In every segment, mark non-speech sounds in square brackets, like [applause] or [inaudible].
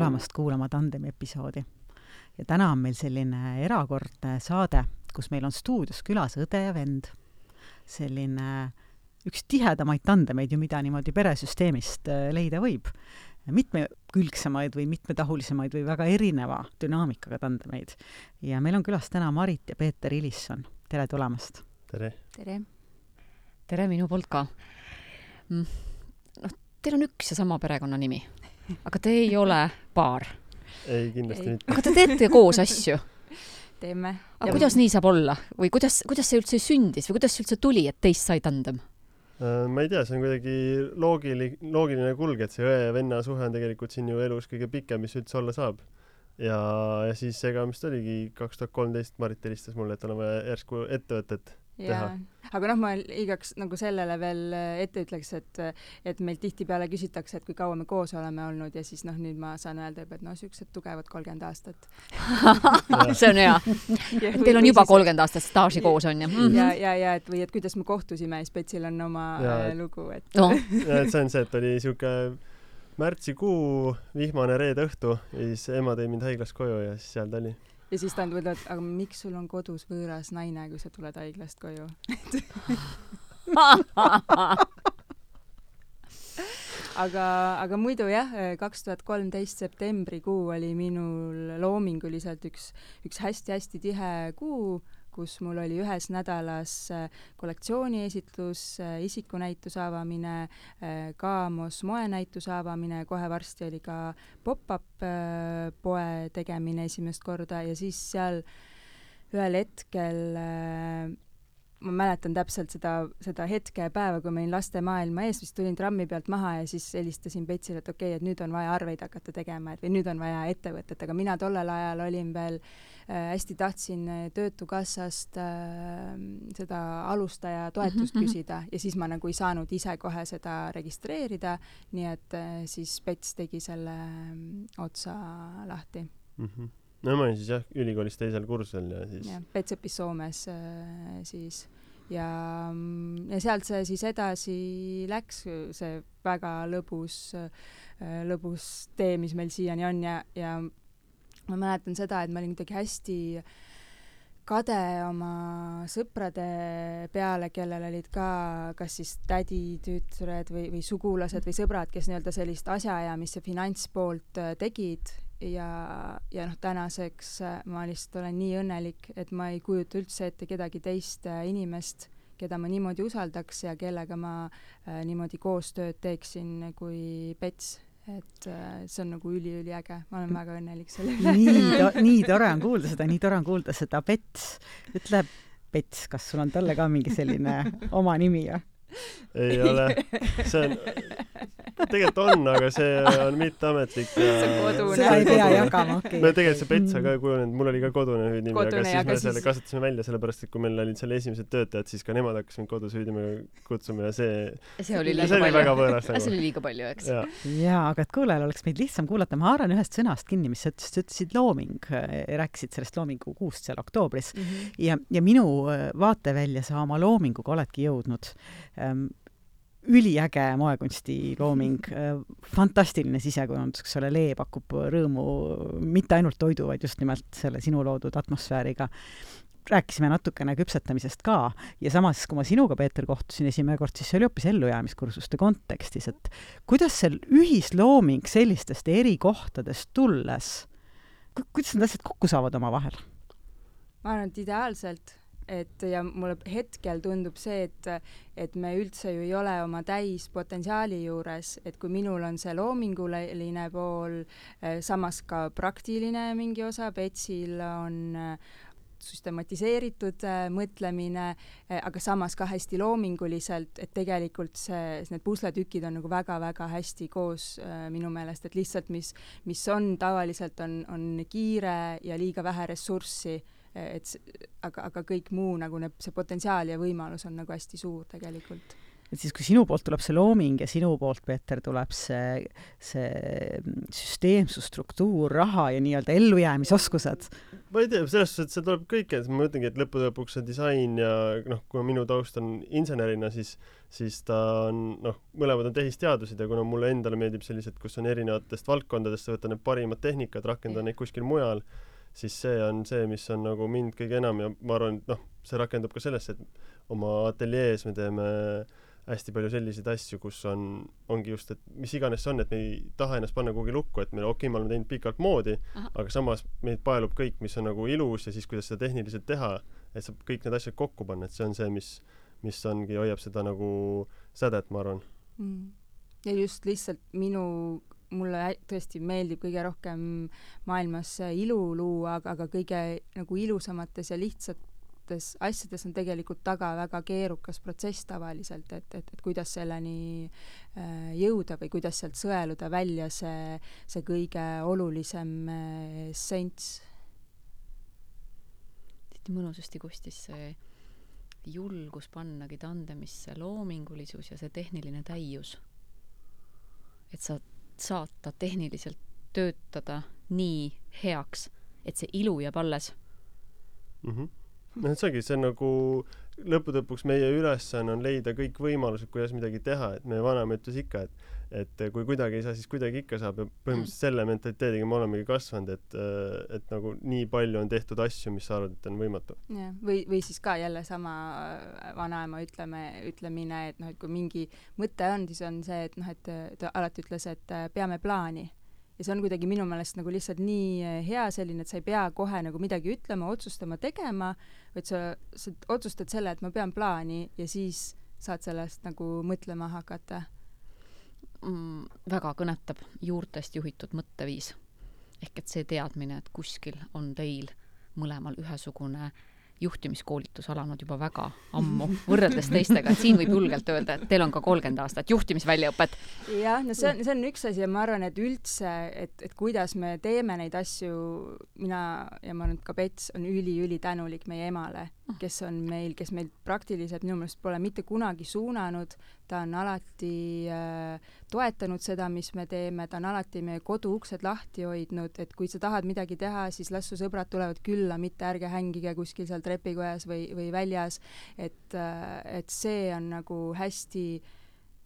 tulemast kuulama Tandemi episoodi. ja täna on meil selline erakordne saade, kus meil on stuudios külas õde ja vend. selline üks tihedamaid tandemeid ju, mida niimoodi peresüsteemist äh, leida võib. mitmekülgsemaid või mitmetahulisemaid või väga erineva dünaamikaga tandemeid. ja meil on külas täna Marit ja Peeter Ilisson. tere tulemast! tere! tere! tere minu poolt ka! Mm, noh, teil on üks ja sama perekonnanimi, aga te ei ole paar. ei, kindlasti ei. mitte. aga te teete koos asju teeme. aga ja kuidas nii saab olla või kuidas, kuidas see üldse sündis või kuidas see üldse tuli, et teist sai tandem? Äh, ma ei tea, see on kuidagi loogili-, loogiline kulg, et see õe ja venna suhe on tegelikult siin ju elus kõige pikem, mis üldse olla saab. ja, ja siis ega, mis ta oligi, kaks tuhat kolmteist Marit helistas mulle, et on vaja järsku ettevõtet teha. aga noh, ma igaks nagu sellele veel äh, ette ütleks, et, et meil tihtipeale küsitakse, et kui kaua me koos oleme olnud ja siis noh, nüüd ma saan öelda juba, et noh, siuksed tugevad kolmkümmend aastat [laughs] see on hea. Teil on juba kolmkümmend aastat staaži koos on ju mm? -hmm. ja, ja, ja et või et kuidas me kohtusime, Spetsil on oma ja, et, lugu, et no. ja et see on see, et oli siuke märtsikuu vihmane reede õhtu ja siis ema tõi mind haiglast koju ja siis seal ta oli ja siis ta ütleb, et aga miks sul on kodus võõras naine, kui sa tuled haiglast koju? Aga, aga muidu jah, kaks tuhat kolmteist septembrikuu oli minul loominguliselt üks, üks hästi-hästi tihe kuu kus mul oli ühes nädalas äh, kollektsiooniesitlus, äh, isikunäituse avamine, äh, Kaamos moenäituse avamine, kohe varsti oli ka pop-up poe tegemine esimest korda ja siis seal ühel hetkel ma mäletan täpselt seda, seda hetke ja päeva, kui ma olin lastemaailma ees, siis tulin trammi pealt maha ja siis helistasin Petsile, et okei okay,, et nüüd on vaja arveid hakata tegema, et või nüüd on vaja ettevõtet, aga mina tollel ajal olin veel äh, hästi tahtsin äh, Töötukassast äh, seda alustaja toetust -hmm. küsida ja siis ma nagu ei saanud ise kohe seda registreerida, nii et äh, siis Pets tegi selle äh, otsa lahti mm. -hmm no ma olin siis jah, ülikoolis teisel kursusel ja siis. jah, Pets õppis Soomes äh, siis ja, mm, ja sealt see siis edasi läks, see väga lõbus äh,, lõbus tee, mis meil siiani on ja, ja ma mäletan seda, et ma olin kuidagi hästi kade oma sõprade peale, kellel olid ka kas siis täditütred või, või sugulased või sõbrad, kes nii-öelda sellist asjaajamist ja finantspoolt äh, tegid. Ja, ja noh, tänaseks äh, ma lihtsalt olen nii õnnelik, et ma ei kujuta üldse ette kedagi teist äh, inimest, keda ma niimoodi usaldaks ja kellega ma äh, niimoodi koostööd teeksin kui Pets et äh, see on nagu üliüliäge, ma olen väga õnnelik selle üle. nii to-, nii tore on kuulda seda, nii tore on kuulda seda, Pets. ütle, Pets, kas sul on talle ka mingi selline oma nimi või? Ei ole, see on, tegelikult on, aga see on mitteametlik ja see on kodune. seda ei pea jagama, okei. Okay.. no tegelikult see Pets on ka kujunenud, mul oli ka kodune hüüdnimi, aga siis me selle kasvatasime välja, sellepärast et kui meil olid seal esimesed töötajad, siis ka nemad hakkasid mind kodus hüüdnimega kutsuma ja see see oli liiga see võõras nagu. see oli liiga palju, eks. jaa, aga et kuulajal oleks meid lihtsam kuulata, ma haaran ühest sõnast kinni, mis sa ütlesid, sa ütlesid looming, rääkisid sellest loomingu kuust seal oktoobris. Mm -hmm. ja, ja minu vaatevälja sa oma loominguga oledki jõudnud üliäge moekunsti looming, äh, fantastiline sisekujundus, eks ole, lee pakub rõõmu mitte ainult toidu, vaid just nimelt selle sinu loodud atmosfääriga. rääkisime natukene küpsetamisest ka ja samas, kui ma sinuga, Peeter, kohtusin esimene kord, siis see oli hoopis ellujäämiskursuste kontekstis, et kuidas see ühislooming sellistest eri kohtadest tulles, kuidas need asjad kokku saavad omavahel? ma arvan, et ideaalselt et ja mulle hetkel tundub see, et, et me üldse ju ei ole oma täispotentsiaali juures, et kui minul on see loominguline pool, eh, samas ka praktiline mingi osa, Betsil on eh, süstematiseeritud äh, mõtlemine äh,, aga samas ka hästi loominguliselt, et tegelikult see, need pusletükid on nagu väga-väga hästi koos äh, minu meelest, et lihtsalt mis, mis on tavaliselt, on, on kiire ja liiga vähe ressurssi et aga, aga kõik muu nagu need, see potentsiaal ja võimalus on nagu hästi suur tegelikult et siis, kui sinu poolt tuleb see looming ja sinu poolt, Peeter, tuleb see, see süsteemsus, struktuur, raha ja nii-öelda ellujäämisoskused. ma ei tea, selles suhtes, et see tuleb kõike, ma ütlengi, et lõppude lõpuks see disain ja noh, kuna minu taust on insenerina, siis, siis ta on noh, mõlemad on tehisteadused ja kuna mulle endale meeldib sellised, kus on erinevatest valdkondadest, võtta need parimad tehnikad, rakendada neid kuskil mujal, siis see on see, mis on nagu mind kõige enam ja ma arvan, et noh, see rakendub ka sellesse, et oma ateljees me teeme hästi palju selliseid asju, kus on, ongi just, et mis iganes see on, et me ei taha ennast panna kuhugi lukku, et me okei okay,, me oleme teinud pikalt moodi, aga samas meid paelub kõik, mis on nagu ilus ja siis, kuidas seda tehniliselt teha, et saab kõik need asjad kokku panna, et see on see, mis, mis ongi, hoiab seda nagu sädet, ma arvan. Mm.. ja just lihtsalt minu mulle tõesti meeldib kõige rohkem maailmas ilu luua, aga, aga kõige nagu ilusamates ja lihtsates asjades on tegelikult taga väga keerukas protsess tavaliselt, et, et, et kuidas selleni äh, jõuda või kuidas sealt sõeluda välja see, see kõige olulisem äh, essents. tihti mõnusasti kustis see julgus pannagi tandemisse loomingulisus ja see tehniline täius. et sa saata tehniliselt töötada nii heaks, et see ilu jääb alles mm. -hmm. noh, et see ongi, see on nagu lõppude lõpuks meie ülesanne on leida kõik võimalused, kuidas midagi teha, et meie vanaema ütles ikka, et et kui kuidagi ei saa, siis kuidagi ikka saab ja põhimõtteliselt selle mentaliteediga me olemegi kasvanud, et, et nagu nii palju on tehtud asju, mis sa arvad, et on võimatu. jah, või, või siis ka jälle sama äh, vanaema ütleme, ütlemine, et noh, et kui mingi mõte on, siis on see, et noh, et ta alati ütles, et äh, peame plaani. Ja see on kuidagi minu meelest nagu lihtsalt nii äh, hea selline, et sa ei pea kohe nagu midagi ütlema, otsustama, tegema, vaid sa, sa otsustad selle, et ma pean plaani ja siis saad sellest nagu mõtlema hakata mm, väga kõnetab juurtest juhitud mõtteviis. ehk et see teadmine, et kuskil on teil mõlemal ühesugune juhtimiskoolitus alanud juba väga ammu, võrreldes teistega, et siin võib julgelt öelda, et teil on ka kolmkümmend aastat juhtimisväljaõpet. jah, no see on, see on üks asi ja ma arvan, et üldse, et, et kuidas me teeme neid asju, mina ja ma arvan, et ka Pets on üli-ülitänulik meie emale, kes on meil, kes meid praktiliselt minu meelest pole mitte kunagi suunanud, ta on alati äh, toetanud seda, mis me teeme, ta on alati meie kodu uksed lahti hoidnud, et kui sa tahad midagi teha, siis las su sõbrad tulevad külla, mitte ärge hängige kuskil seal trepikojas või, või väljas, et äh,, et see on nagu hästi äh,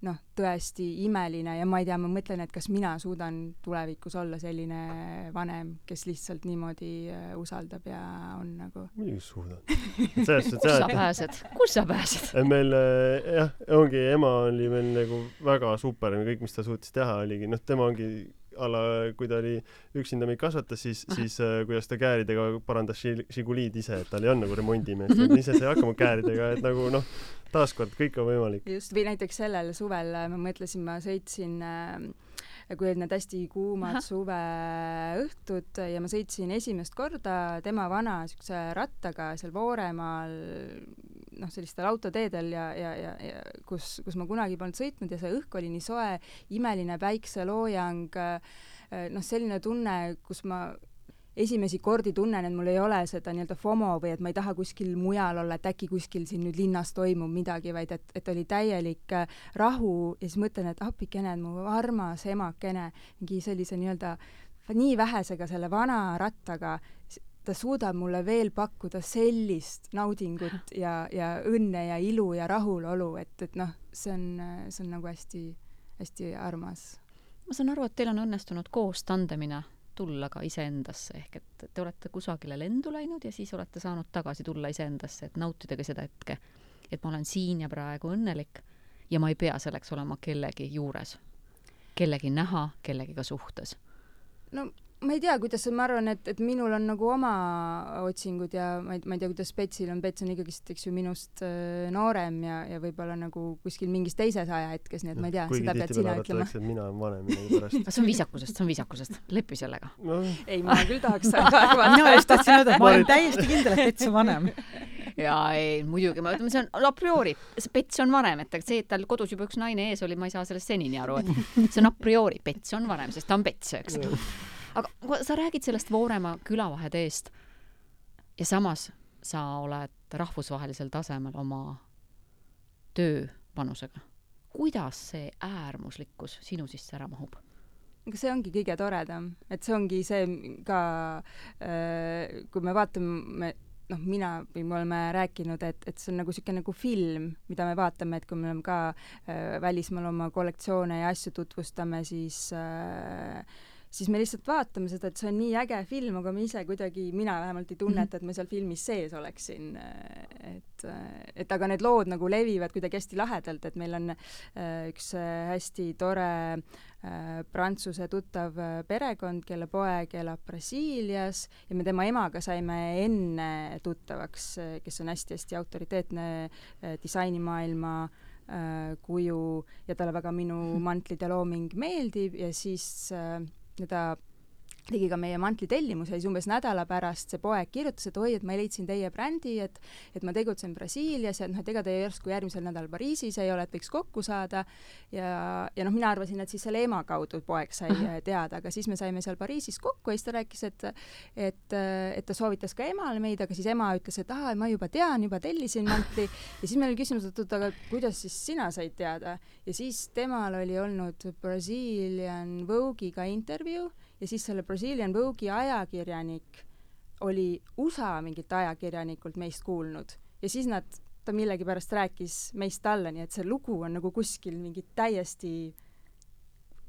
noh, tõesti imeline ja ma ei tea, ma mõtlen, et kas mina suudan tulevikus olla selline vanem, kes lihtsalt niimoodi äh, usaldab ja on nagu. [laughs] muidugi suudad. [laughs] kus sa pääsed, kus sa pääsed? meil äh, jah, ongi, ema oli meil nagu väga super, kõik, mis ta suutis teha, oligi noh, tema ongi a la kui ta oli üksinda meid kasvatas, siis, siis äh, kuidas ta kääridega parandas Žiguliid ise, et tal ei olnud nagu remondimeest, et [laughs] ise sai hakkama kääridega, et nagu noh, taaskord kõik on võimalik. just, või näiteks sellel suvel äh, ma mõtlesin, ma sõitsin äh, kui olid need hästi kuumad suveõhtud ja ma sõitsin esimest korda tema vana siukse rattaga seal Vooremaal noh, sellistel autoteedel ja, ja, ja, ja kus, kus ma kunagi polnud sõitnud ja see õhk oli nii soe, imeline päikseloojang, noh, selline tunne, kus ma esimesi kordi tunnen, et mul ei ole seda nii-öelda FOMO või et ma ei taha kuskil mujal olla, et äkki kuskil siin nüüd linnas toimub midagi, vaid et, et oli täielik äh, rahu ja siis mõtlen, et appikene, mu armas emakene, mingi sellise nii-öelda nii vähesega selle vana rattaga, ta suudab mulle veel pakkuda sellist naudingut ja, ja õnne ja ilu ja rahulolu, et, et noh, see on, see on nagu hästi, hästi armas. ma saan aru, et teil on õnnestunud koos tandemina tulla ka iseendasse, ehk et te olete kusagile lendu läinud ja siis olete saanud tagasi tulla iseendasse, et nautidagi seda hetke. et ma olen siin ja praegu õnnelik ja ma ei pea selleks olema kellegi juures, kellegi näha, kellegiga suhtes. no ma ei tea, kuidas, ma arvan, et, et minul on nagu oma otsingud ja ma ei, ma ei tea, kuidas Petsil on, Pets on ikkagist, eks ju, minust äh, noorem ja, ja võib-olla nagu kuskil mingis teises ajahetkes, nii et ma ei tea, seda pead sina ütlema. et mina olen vanem millegipärast see on viisakusest, see on viisakusest, lepi sellega. No.. ei, ma küll tahaks arvata. mina just tahtsin öelda, et ma olen täiesti kindel, et Pets on vanem. [laughs] Jaa, ei, muidugi, ma ütlen, see on a priori, see Pets on vanem, et see, et tal kodus juba üks naine ees oli, ma ei saa sellest senini aru, et see on a priori, Pets on vanem, sest ta on Pets, eks aga sa räägid sellest Voorema külavaheteest. Ja samas sa oled rahvusvahelisel tasemel oma tööpanusega. Kuidas see äärmuslikkus sinu sisse ära mahub? aga see ongi kõige toredam, et see ongi see ka, äh, kui me vaatame noh, mina või me oleme rääkinud, et, et see on nagu niisugune nagu film, mida me vaatame, et kui me oleme ka äh, välismaal oma kollektsioone ja asju tutvustame, siis äh, siis me lihtsalt vaatame seda, et see on nii äge film, aga me ise kuidagi, mina vähemalt ei tunneta, mhm. et ma seal filmis sees oleksin. et, et aga need lood nagu levivad kuidagi hästi lahedalt, et meil on äh, üks äh, hästi tore äh, prantsuse tuttav perekond, kelle poeg elab Brasiilias ja me tema emaga saime enne tuttavaks, kes on hästi-hästi autoriteetne disainimaailma kuju ja talle väga minu mantlide looming meeldib ja siis äh, ja ta tegi ka meie mantlitellimuse ja siis umbes nädala pärast see poeg kirjutas, et oi, et ma leidsin teie brändi, et et ma tegutsen Brasiilias ja noh, et ega te järsku järgmisel nädalal Pariisis ei ole, et võiks kokku saada. ja, ja noh, mina arvasin, et siis selle ema kaudu poeg sai [laughs] teada, aga siis me saime seal Pariisis kokku ja siis ta rääkis, et et, et ta soovitas ka emale meid, aga siis ema ütles, et aa, ma juba tean, juba tellisin mantli ja siis meil oli küsimus, et oot, aga kuidas siis sina said teada? Ja siis temal oli olnud Brazilian Vogue'iga intervjuu ja siis selle Brazilian Vogue'i ajakirjanik oli USA mingit ajakirjanikult meist kuulnud. Ja siis nad, ta millegipärast rääkis meist talle, nii et see lugu on nagu kuskil mingi täiesti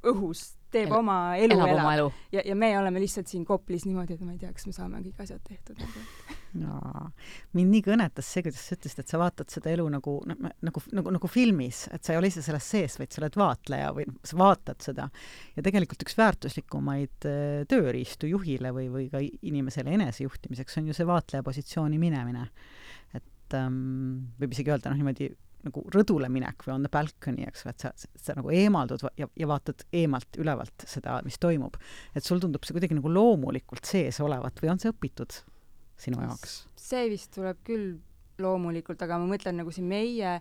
õhus, teeb El oma elu, elab. Elu. ja, ja me oleme lihtsalt siin Koplis niimoodi, et ma ei tea, kas me saame kõik asjad tehtud nagu jaa, mind nii kõnetas see, kuidas sa ütlesid, et sa vaatad seda elu nagu, nagu, nagu, nagu filmis, et sa ei ole ise selles sees, vaid sa oled vaatleja või sa vaatad seda. ja tegelikult üks väärtuslikumaid äh, tööriistu juhile või, või ka inimesele enesejuhtimiseks on ju see vaatleja positsiooni minemine. et ähm, võib isegi öelda noh, niimoodi nagu rõdule minek või on the balcony, eks ole, et sa, sa nagu eemaldud ja, ja vaatad eemalt, ülevalt seda, mis toimub. et sul tundub see kuidagi nagu loomulikult sees olevat või on see õpitud? sinu jaoks? see vist tuleb küll loomulikult, aga ma mõtlen nagu siin meie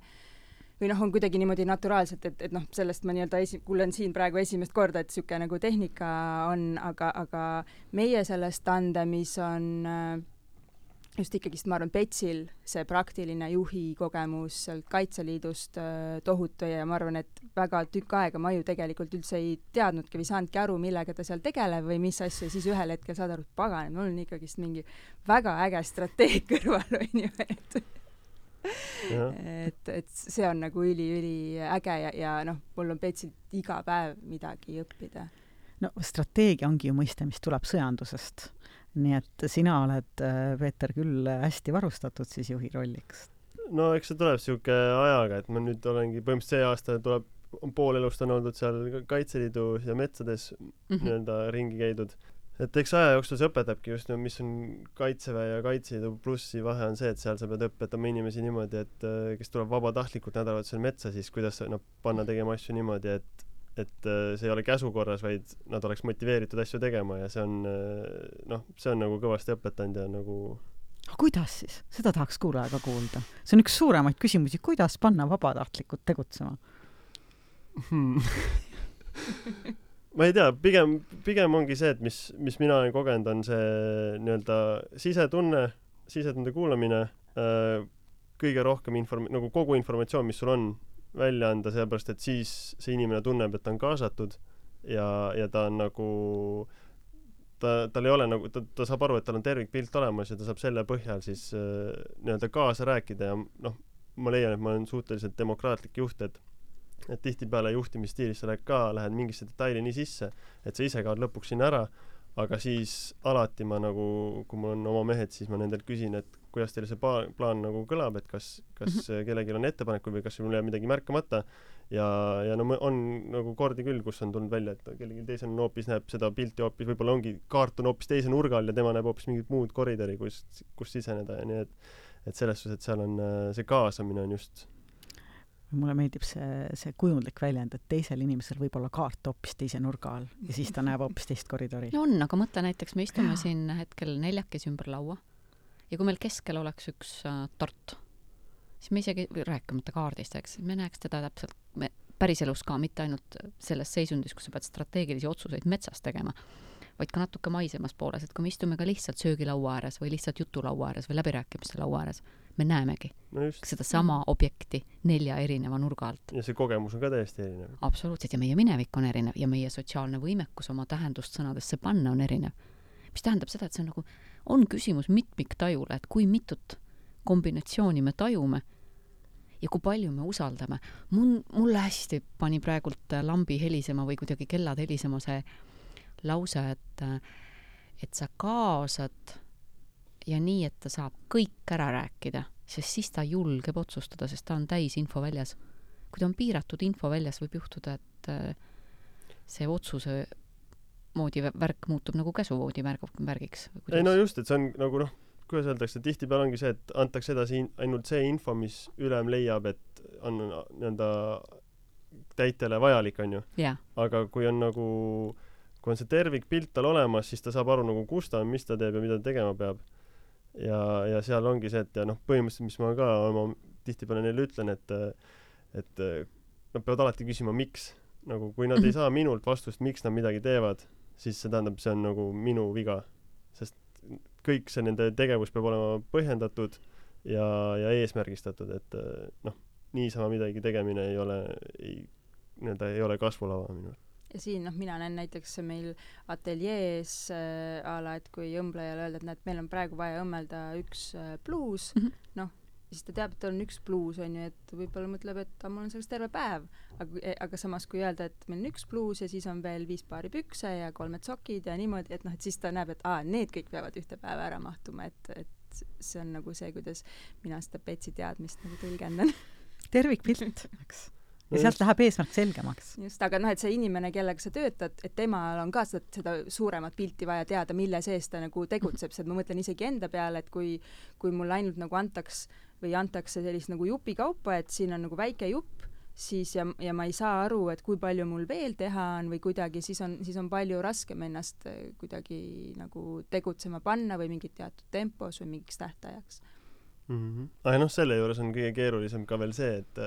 või noh, on kuidagi niimoodi naturaalselt, et, et noh, sellest ma nii-öelda esi-, kuulen siin praegu esimest korda, et niisugune nagu tehnika on, aga, aga meie selles tandemis on äh, just ikkagist, ma arvan, Petsil see praktiline juhi kogemus sealt Kaitseliidust äh, tohutu ja ma arvan, et väga tükk aega ma ju tegelikult üldse ei teadnudki või saanudki aru, millega ta seal tegeleb või mis asju ja siis ühel hetkel saad aru, et pagan, mul on ikkagist mingi väga äge strateeg [laughs] kõrval, on ju, et et, et see on nagu üliüliäge ja, ja noh, mul on Petsilt iga päev midagi õppida. no strateegia ongi ju mõiste, mis tuleb sõjandusest nii et sina oled, äh, Peeter, küll hästi varustatud siis juhi rolliks. no eks see tuleb sihuke ajaga, et ma nüüd olengi, põhimõtteliselt see aasta tuleb, pool elust on oldud seal Kaitseliidus ja metsades mm -hmm. nii-öelda ringi käidud. et eks aja jooksul see õpetabki just, mis on Kaitseväe ja Kaitseliidu plussi vahe on see, et seal sa pead õpetama inimesi niimoodi, et äh, kes tuleb vabatahtlikult nädalavahetusel metsa, siis kuidas noh, panna tegema asju niimoodi, et et äh, see ei ole käsu korras, vaid nad oleks motiveeritud asju tegema ja see on äh, noh, see on nagu kõvasti õpetanud ja nagu kuidas siis? seda tahaks kuulaja ka kuulda. see on üks suuremaid küsimusi, kuidas panna vabatahtlikud tegutsema hmm. [laughs] ma ei tea, pigem, pigem ongi see, et mis, mis mina olen kogenud, on see nii-öelda sisetunne, sisetunde kuulamine, äh, kõige rohkem inform-, nagu kogu informatsioon, mis sul on, välja anda, sellepärast et siis see inimene tunneb, et ta on kaasatud ja, ja ta on nagu ta, tal ei ole nagu, ta, ta saab aru, et tal on tervikpilt olemas ja ta saab selle põhjal siis äh, nii-öelda kaasa rääkida ja noh, ma leian, et ma olen suhteliselt demokraatlik juht, et et tihtipeale juhtimisstiilis sa lähed ka, lähed mingisse detaili nii sisse, et sa ise kaod lõpuks sinna ära, aga siis alati ma nagu, kui mul on oma mehed, siis ma nendelt küsin, et kuidas teil see plaan, plaan nagu kõlab, et kas, kas mm -hmm. kellelgi on ettepanekuid või kas mul jääb midagi märkamata ja, ja no on nagu kordi küll, kus on tulnud välja, et kellelgi teisel on hoopis, näeb seda pilti hoopis, võib-olla ongi, kaart on hoopis teise nurga all ja tema näeb hoopis mingit muud koridori, kus, kus siseneda ja nii et et selles suhtes, et seal on see kaasamine on just mulle meeldib see, see kujundlik väljend, et teisel inimesel võib olla kaart hoopis teise nurga all ja siis ta näeb hoopis teist koridori. no on, aga mõtle näiteks, me istume siin hetkel neljakesi ümber laua ja kui meil keskel oleks üks äh, tort, siis me isegi, rääkimata kaardist, eks, me näeks teda täpselt, me päriselus ka, mitte ainult selles seisundis, kus sa pead strateegilisi otsuseid metsas tegema, vaid ka natuke maisemas pooles, et kui me istume ka lihtsalt söögilaua ääres või lihtsalt jutulaua ääres või läbirääkimiste laua ääres, me näemegi no sedasama objekti nelja erineva nurga alt. ja see kogemus on ka täiesti erinev absoluutselt, ja meie minevik on erinev ja meie sotsiaalne võimekus oma tähendust sõnadesse panna on erinev. mis tähendab seda, et see on nagu, on küsimus mitmiktajule, et kui mitut kombinatsiooni me tajume ja kui palju me usaldame. mul, mulle hästi pani praegult lambi helisema või kuidagi kellad helisema see lause, et, et sa kaasad ja nii, et ta saab kõik ära rääkida, sest siis ta julgeb otsustada, sest ta on täis infoväljas. kui ta on piiratud infoväljas, võib juhtuda, et äh, see otsuse moodi vä- värk muutub nagu käsuvoodi märg-, märgiks. ei no just et see on nagu noh kuidas öeldakse tihtipeale ongi see et antakse edasi in- ainult see info mis ülem leiab et on nii-öelda täitele vajalik onju jaa, aga kui on nagu kui on see tervikpilt tal olemas siis ta saab aru nagu kus ta on mis ta teeb ja mida ta tegema peab ja ja seal ongi see et ja noh põhimõtteliselt mis ma ka oma tihtipeale neile ütlen et et nad peavad alati küsima miks. Nagu kui nad ei saa minult vastust miks nad midagi teevad siis see tähendab see on nagu minu viga. Sest kõik see nende tegevus peab olema põhjendatud ja ja eesmärgistatud et noh niisama midagi tegemine ei ole ei nii-öelda ei ole kasvulava minu arust ja siin noh, mina näen näiteks meil ateljees äh, a la, et kui õmblejale öelda, et näed, meil on praegu vaja õmmelda üks äh, pluus mm, -hmm. noh, siis ta teab, et tal on üks pluus, on ju, et võib-olla mõtleb, et mul on selleks terve päev. aga, aga samas, kui öelda, et meil on üks pluus ja siis on veel viis paari pükse ja kolmed sokid ja niimoodi, et noh, et siis ta näeb, et aa, need kõik peavad ühte päeva ära mahtuma, et, et see on nagu see, kuidas mina seda Betsi teadmist nagu tõlgendan tervikpilt, eks. [laughs] ja sealt läheb eesmärk selgemaks. just, aga noh, et see inimene, kellega sa töötad, et temal on ka seda, seda suuremat pilti vaja teada, mille sees ta nagu tegutseb, sest ma mõtlen isegi enda peale, et kui, kui mulle ainult nagu antaks või antakse sellist nagu jupikaupa, et siin on nagu väike jupp, siis ja, ja ma ei saa aru, et kui palju mul veel teha on või kuidagi, siis on, siis on palju raskem ennast eh, kuidagi nagu tegutsema panna või mingit teatud tempos või mingiks tähtajaks mm. -hmm. aga noh, selle juures on kõige keerulisem ka veel see, et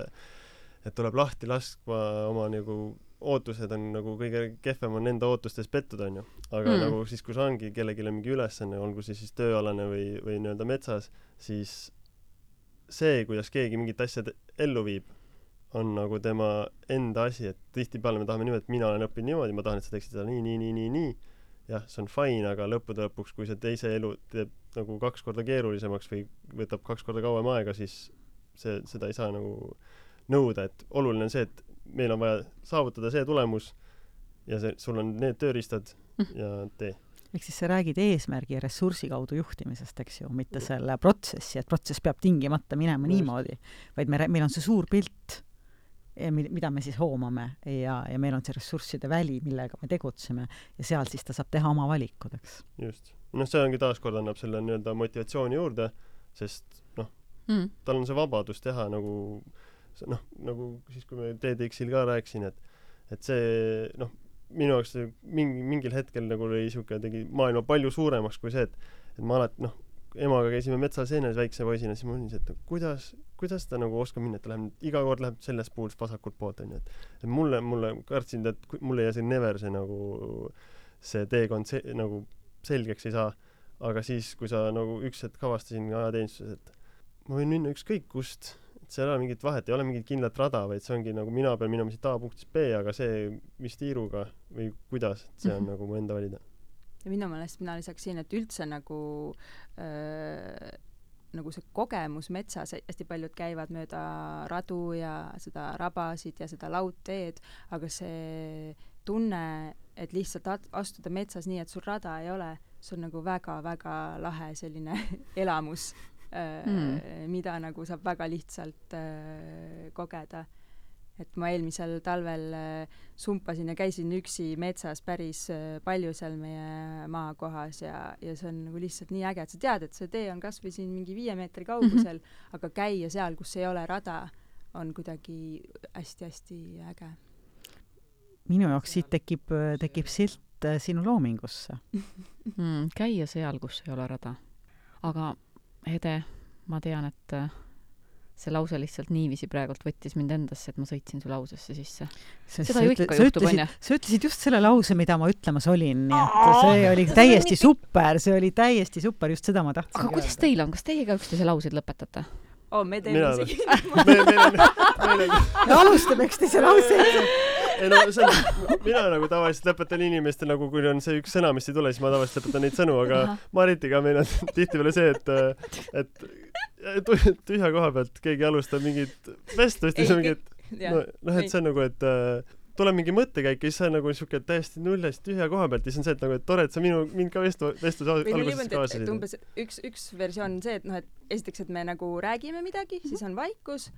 et tuleb lahti laskma oma nagu ootused on nagu kõige kehvem on enda ootustes pettuda, onju. aga mm. nagu siis, kui sul ongi kellelegi mingi ülesanne, olgu see siis tööalane või, või nii-öelda metsas, siis see, kuidas keegi mingit asja ellu viib, on nagu tema enda asi, et tihtipeale me tahame niimoodi, et mina olen õppinud niimoodi, ma tahan, et sa teeksid seda nii, nii, nii, nii, nii. jah, see on fine, aga lõppude lõpuks, kui see teise elu teeb nagu kaks korda keerulisemaks või võtab kaks korda kauem aega, siis see, seda ei saa nagu nõuda, et oluline on see, et meil on vaja saavutada see tulemus ja see, sul on need tööriistad ja tee ehk siis sa räägid eesmärgi ja ressursi kaudu juhtimisest, eks ju, mitte selle protsessi, et protsess peab tingimata minema Just. niimoodi, vaid me, meil on see suur pilt, mida me siis hoomame ja, ja meil on see ressursside väli, millega me tegutseme ja seal siis ta saab teha oma valikud, eks. just. noh, see ongi taaskord annab selle nii-öelda motivatsiooni juurde, sest noh mm., tal on see vabadus teha nagu noh, nagu siis, kui me TEDx-il ka rääkisin, et et see noh, minu jaoks mingi, mingil hetkel nagu oli siuke, tegi maailma palju suuremaks kui see, et, et ma alati noh, emaga käisime metsas seenes väikse poisina, siis mul oli see, et kuidas, kuidas ta nagu oskab minna, et ta läheb iga kord läheb sellest puust vasakult poolt onju, et et mulle, mulle kartsin, et mul ei jää see never see nagu see teekond see nagu selgeks ei saa. aga siis, kui sa nagu üks hetk avastasin ajateenistuses, et ma võin minna ükskõik kust seal ei ole mingit vahet, ei ole mingit kindlat rada, vaid see ongi nagu mina pean minema siit A punktist B, aga see, mis tiiruga või kuidas, et see on mm -hmm. nagu mu enda valida. ja minu meelest mina lisaksin, et üldse nagu öö, nagu see kogemus metsas, hästi paljud käivad mööda radu ja seda rabasid ja seda laudteed, aga see tunne, et lihtsalt astuda metsas nii, et sul rada ei ole, see on nagu väga-väga lahe selline [laughs] elamus mm., mida nagu saab väga lihtsalt äh, kogeda. et ma eelmisel talvel äh, sumpasin ja käisin üksi metsas päris palju seal meie maakohas ja, ja see on nagu lihtsalt nii äge, et sa tead, et see tee on kas või siin mingi viie meetri kaugusel mm, [laughs] -hmm. aga käia seal, kus ei ole rada, on kuidagi hästi-hästi äge. minu jaoks siit tekib, tekib silt sinu loomingusse [laughs] mm,. käia seal, kus ei ole rada. aga Hede, ma tean, et äh, see lause lihtsalt niiviisi praegult võttis mind endasse, et ma sõitsin su lausesse sisse. Seda ju ikka juhtub, ütlesid- onju. sa ütlesid just selle lause, mida ma ütlemas olin, nii et see oli täiesti super, see oli täiesti super, just seda ma tahtsingi aga kuidas teil on, kas teie ka üksteise lauseid lõpetate? oo, me teeme isegi me [laughs] alustame üksteise lauseid. Ei no see on, mina nagu tavaliselt lõpetan inimestel nagu, kui on see üks sõna, mis ei tule, siis ma tavaliselt lõpetan neid sõnu, aga. Maritiga meil on [laughs] tihtipeale see, et, et tü- tühja koha pealt keegi alustab mingit vestlust ja siis on mingi, et no, noh, et see on nagu, et äh, tuleb mingi mõttekäik ja siis see on nagu siuke täiesti nullist tühja koha pealt ja siis on see, et nagu, et tore, et sa minu, mind ka vestlu, vestluse alguses et kaasasid. umbes üks, üks versioon on see, et noh, et esiteks, et me nagu räägime midagi, siis on vaikus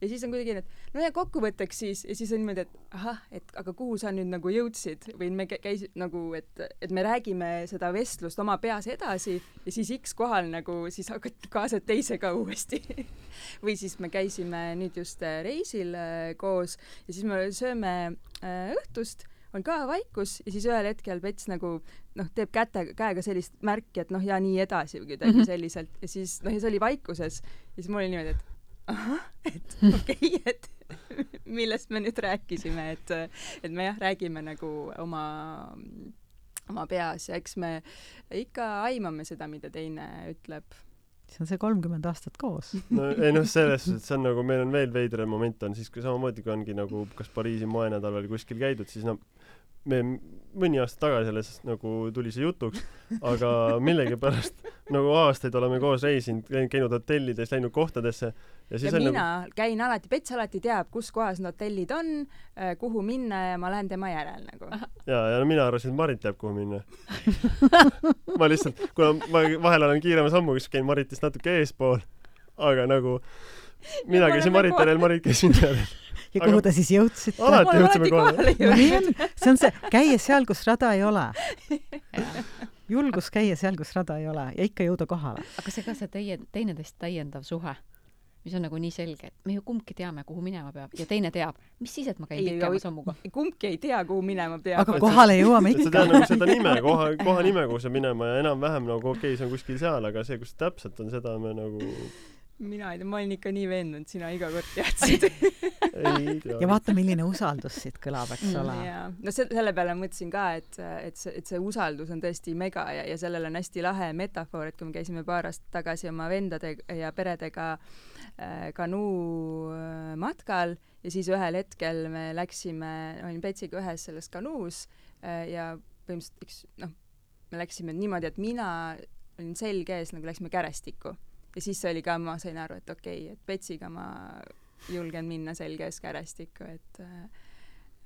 ja siis on kuidagi nii, et no ja kokkuvõtteks siis ja siis on niimoodi, et ahah, et aga kuhu sa nüüd nagu jõudsid või me kä- käis nagu, et, et me räägime seda vestlust oma peas edasi ja siis X kohal nagu siis hakkad kaasad teise ka uuesti [laughs] või siis me käisime nüüd just äh, reisil äh, koos ja siis me sööme äh, õhtust on ka vaikus ja siis ühel hetkel Pets nagu noh, teeb käte, käega sellist märki, et noh, ja nii edasi või kuidagi mm. -hmm. selliselt ja siis noh, ja see oli vaikuses ja siis mul oli niimoodi, et ahah, et [laughs] okei okay,, et [laughs] millest me nüüd rääkisime, et et me jah, räägime nagu oma oma peas ja eks me ikka aimame seda, mida teine ütleb. see on see kolmkümmend aastat koos. [laughs] no ei noh, selles suhtes, see on nagu meil on veel veidram moment on siis, kui samamoodi, kui ongi nagu kas Pariisi moenädalal kuskil käidud, siis noh, me mõni aasta tagasi alles nagu tuli see jutuks, aga millegipärast nagu aastaid oleme koos reisinud, käinud hotellides, läinud kohtadesse ja siis ja on mina nagu käin alati, Pets alati teab, kus kohas need hotellid on, kuhu minna ja ma lähen tema järel nagu. ja, ja no mina arvasin, et Marit teab, kuhu minna. ma lihtsalt, kuna ma vahel olen kiirema sammuga, siis käin Maritist natuke eespool, aga nagu mina käisin oleme Marit järel, Marit käis minu järel. Ja Aga- kuhu te siis jõudsite? alati jõudsime kohale. see on see, käia seal, kus rada ei ole. [laughs] julgus käia seal, kus rada ei ole ja ikka jõuda kohale. aga see ka see teie, teineteist täiendav suhe, mis on nagu nii selge, et me ju kumbki teame, kuhu minema peab ja teine teab, mis siis, et ma käin pikema sammuga. [laughs] kumbki ei tea, kuhu minema peab. aga kohale jõuame et sa ikka tead. nagu seda nime, koha, koha nime, kuhu sa minema ja enam-vähem nagu okei okay,, see on kuskil seal, aga see, kus täpselt on, seda me nagu mina ei tea, ma olin ikka nii veendunud, sina iga kord teadsid. [laughs] ja. vaata, milline usaldus siit kõlab, eks ole. jaa, no se-, selle peale mõtlesin ka, et, et see, et see usaldus on tõesti mega ja, ja sellel on hästi lahe metafoor, et kui me käisime paar aastat tagasi oma vendade ja peredega äh, kanuu äh, matkal ja siis ühel hetkel me läksime, olin Petsiga ühes selles kanuus äh, ja põhimõtteliselt üks noh, me läksime niimoodi, et mina olin selg ees, nagu läksime kärestikku ja siis oli ka, ma sain aru, et okei okay,, et Petsiga ma julgen minna selge ees kärestikku, et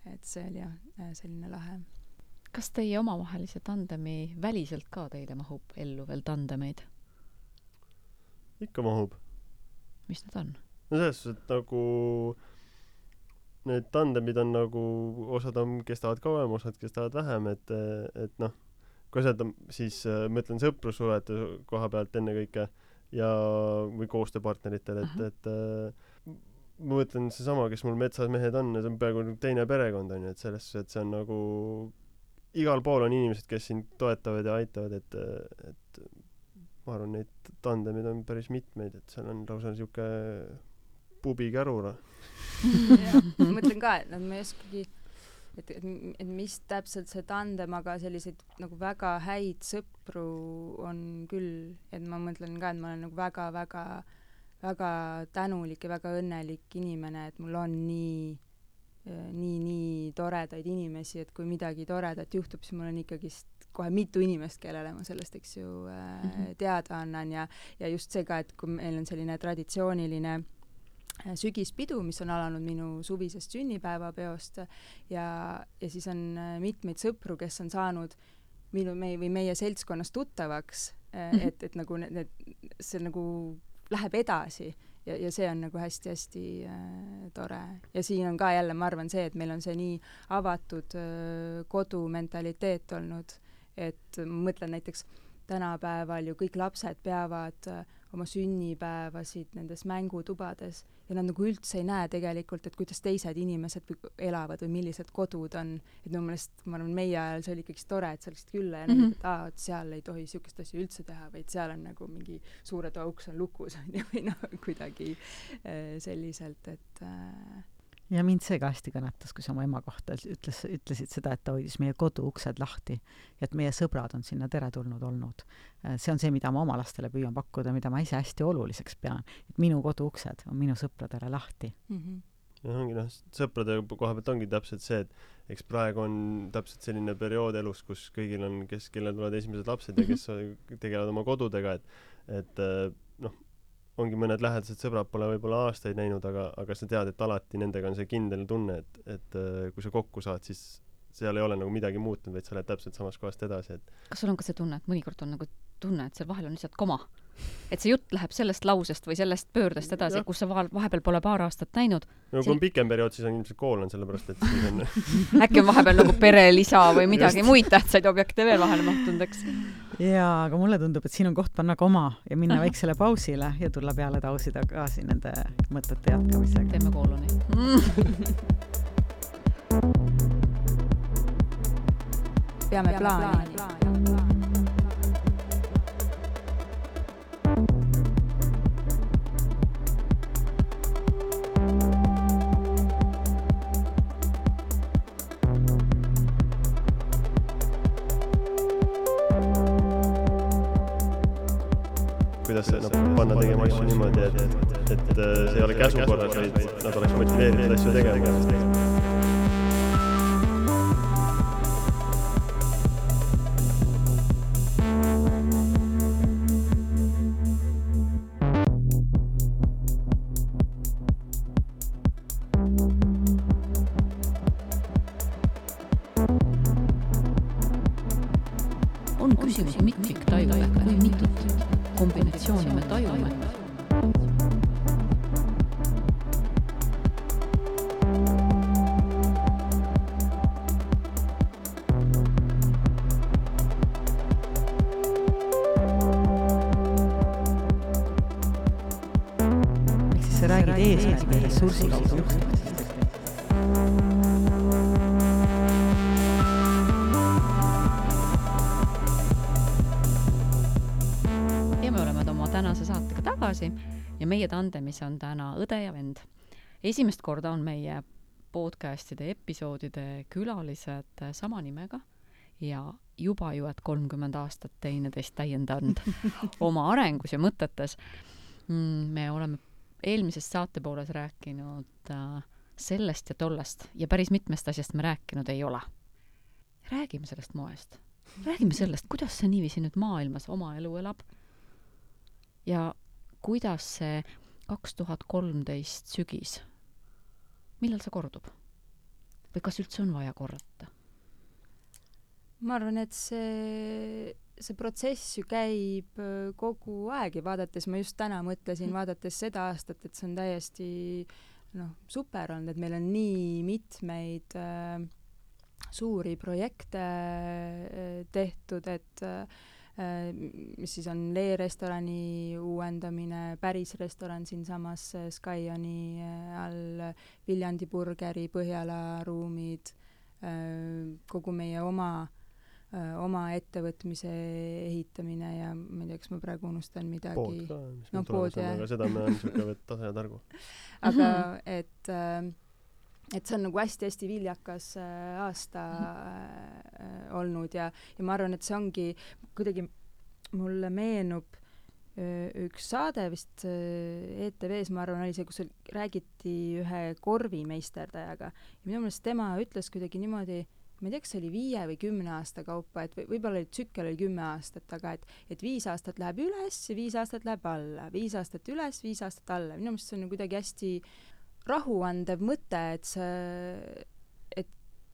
et see oli jah, selline lahe. kas teie omavahelise tandemi väliselt ka teile mahub ellu veel tandemeid? ikka mahub. mis need on? no selles suhtes, et nagu need tandemid on nagu, osad on, kestavad kauem, osad kestavad vähem, et, et noh, kui on, siis äh, ma ütlen sõprussuhete koha pealt ennekõike ja, või koostööpartneritel, et, et äh, ma mõtlen seesama, kes mul metsas mehed on, see on peaaegu teine perekond onju, et selles suhtes, et see on nagu igal pool on inimesed, kes sind toetavad ja aitavad, et, et ma arvan, neid tandemid on päris mitmeid, et seal on lausa siuke pubikärura. [laughs] ma mõtlen ka, et nad, ma ei oskagi, et, et, et mis täpselt see tandem, aga selliseid nagu väga häid sõpru on küll, et ma mõtlen ka, et ma olen nagu väga-väga väga tänulik ja väga õnnelik inimene, et mul on nii nii, nii toredaid inimesi, et kui midagi toredat juhtub, siis mul on ikkagist kohe mitu inimest, kellele ma sellest, eks ju äh, -hmm. teada annan ja, ja just see ka, et kui meil on selline traditsiooniline äh, sügispidu, mis on alanud minu suvisest sünnipäevapeost ja, ja siis on äh, mitmeid sõpru, kes on saanud minu, meie või meie seltskonnas tuttavaks äh,, Mhm. et, et nagu need, need, see nagu läheb edasi ja, ja see on nagu hästi-hästi äh, tore. ja siin on ka jälle, ma arvan, see, et meil on see nii avatud äh, kodumentaliteet olnud, et ma mõtlen näiteks tänapäeval ju kõik lapsed peavad äh, oma sünnipäevasid nendes mängutubades ja nad nagu üldse ei näe tegelikult, et kuidas teised inimesed elavad või millised kodud on. et minu meelest, ma arvan, meie ajal see oli ikkagi tore, et sa läksid külla ja mm -hmm. nägid, et aa, et seal ei tohi niisugust asja üldse teha, vaid seal on nagu mingi suure toa uks on lukus, [laughs] on ju, või noh, kuidagi äh, selliselt, et äh, ja mind see ka hästi kõnetas, kui sa oma ema kohta ütles, ütlesid seda, et ta hoidis meie kodu uksed lahti ja et meie sõbrad on sinna teretulnud olnud. See on see, mida ma oma lastele püüan pakkuda, mida ma ise hästi oluliseks pean, et minu kodu uksed on minu sõpradele lahti mm. -hmm ja ongi noh, sõprade koha pealt ongi täpselt see, et eks praegu on täpselt selline periood elus, kus kõigil on, kes, kellel tulevad esimesed lapsed ja kes tegelevad oma kodudega, et et noh, ongi mõned lähedased sõbrad pole võib-olla aastaid näinud, aga, aga sa tead, et alati nendega on see kindel tunne, et, et äh, kui sa kokku saad, siis seal ei ole nagu midagi muutunud, vaid sa lähed täpselt samast kohast edasi, et kas sul on ka see tunne, et mõnikord on nagu tunne, et seal vahel on lihtsalt koma? Et see jutt läheb sellest lausest või sellest pöördest edasi, kus sa vahepeal pole paar aastat näinud. no kui on pikem periood, siis on ilmselt kool on sellepärast, et siis on [laughs] äkki on vahepeal nagu perelisa või midagi Just. muid tähtsaid objekte veel vahele mahtunud, eks? jaa, aga mulle tundub, et siin on koht panna koma ja minna väiksele pausile ja tulla peale pausi tagasi nende mõtete jätkamisega. teeme kooloni [laughs] peame plaani, plaani. Kuidas noh, panna tegema asju niimoodi, et, et see ei ole käsukorras, vaid nad oleks motiveeritud asju tegema. Tandemis on täna õde ja vend. esimest korda on meie podcastide episoodide külalised sama nimega ja juba ju, et kolmkümmend aastat teineteist täiendanud [laughs] oma arengus ja mõtetes. Mm, me oleme eelmises saatepooles rääkinud äh, sellest ja tollest ja päris mitmest asjast me rääkinud ei ole. räägime sellest moest. räägime sellest, kuidas see niiviisi nüüd maailmas oma elu elab. ja kuidas see kaks tuhat kolmteist sügis. millal see kordub? või kas üldse on vaja korrata? ma arvan, et see, see protsess ju käib äh, kogu aeg ja vaadates, ma just täna mõtlesin, mm. vaadates seda aastat, et see on täiesti noh, super olnud, et meil on nii mitmeid äh, suuri projekte äh, tehtud, et äh, Äh, mis siis on Lee restorani uuendamine, päris restoran siinsamas äh, Skyoni äh, all, Viljandi burgeri Põhjala ruumid, kogu meie oma, oma ettevõtmise ehitamine ja ma ei tea, kas ma praegu unustan midagi. pood ka, mis no, meil on, aga seda me on niisugune tase ja targu. [laughs] aga [laughs] et äh, et see on nagu hästi-hästi viljakas äh, aasta äh, olnud ja, ja ma arvan, et see ongi kuidagi, mulle meenub äh, üks saade vist äh, ETV-s, ma arvan, oli see, kus räägiti ühe korvimeisterdajaga ja minu meelest tema ütles kuidagi niimoodi, ma ei tea, kas see oli viie või kümne aasta kaupa, et võib-olla oli tsükkel oli kümme aastat, aga et, et viis aastat läheb üles ja viis aastat läheb alla, viis aastat üles, viis aastat alla, minu meelest see on kuidagi hästi rahuandev mõte, et see, et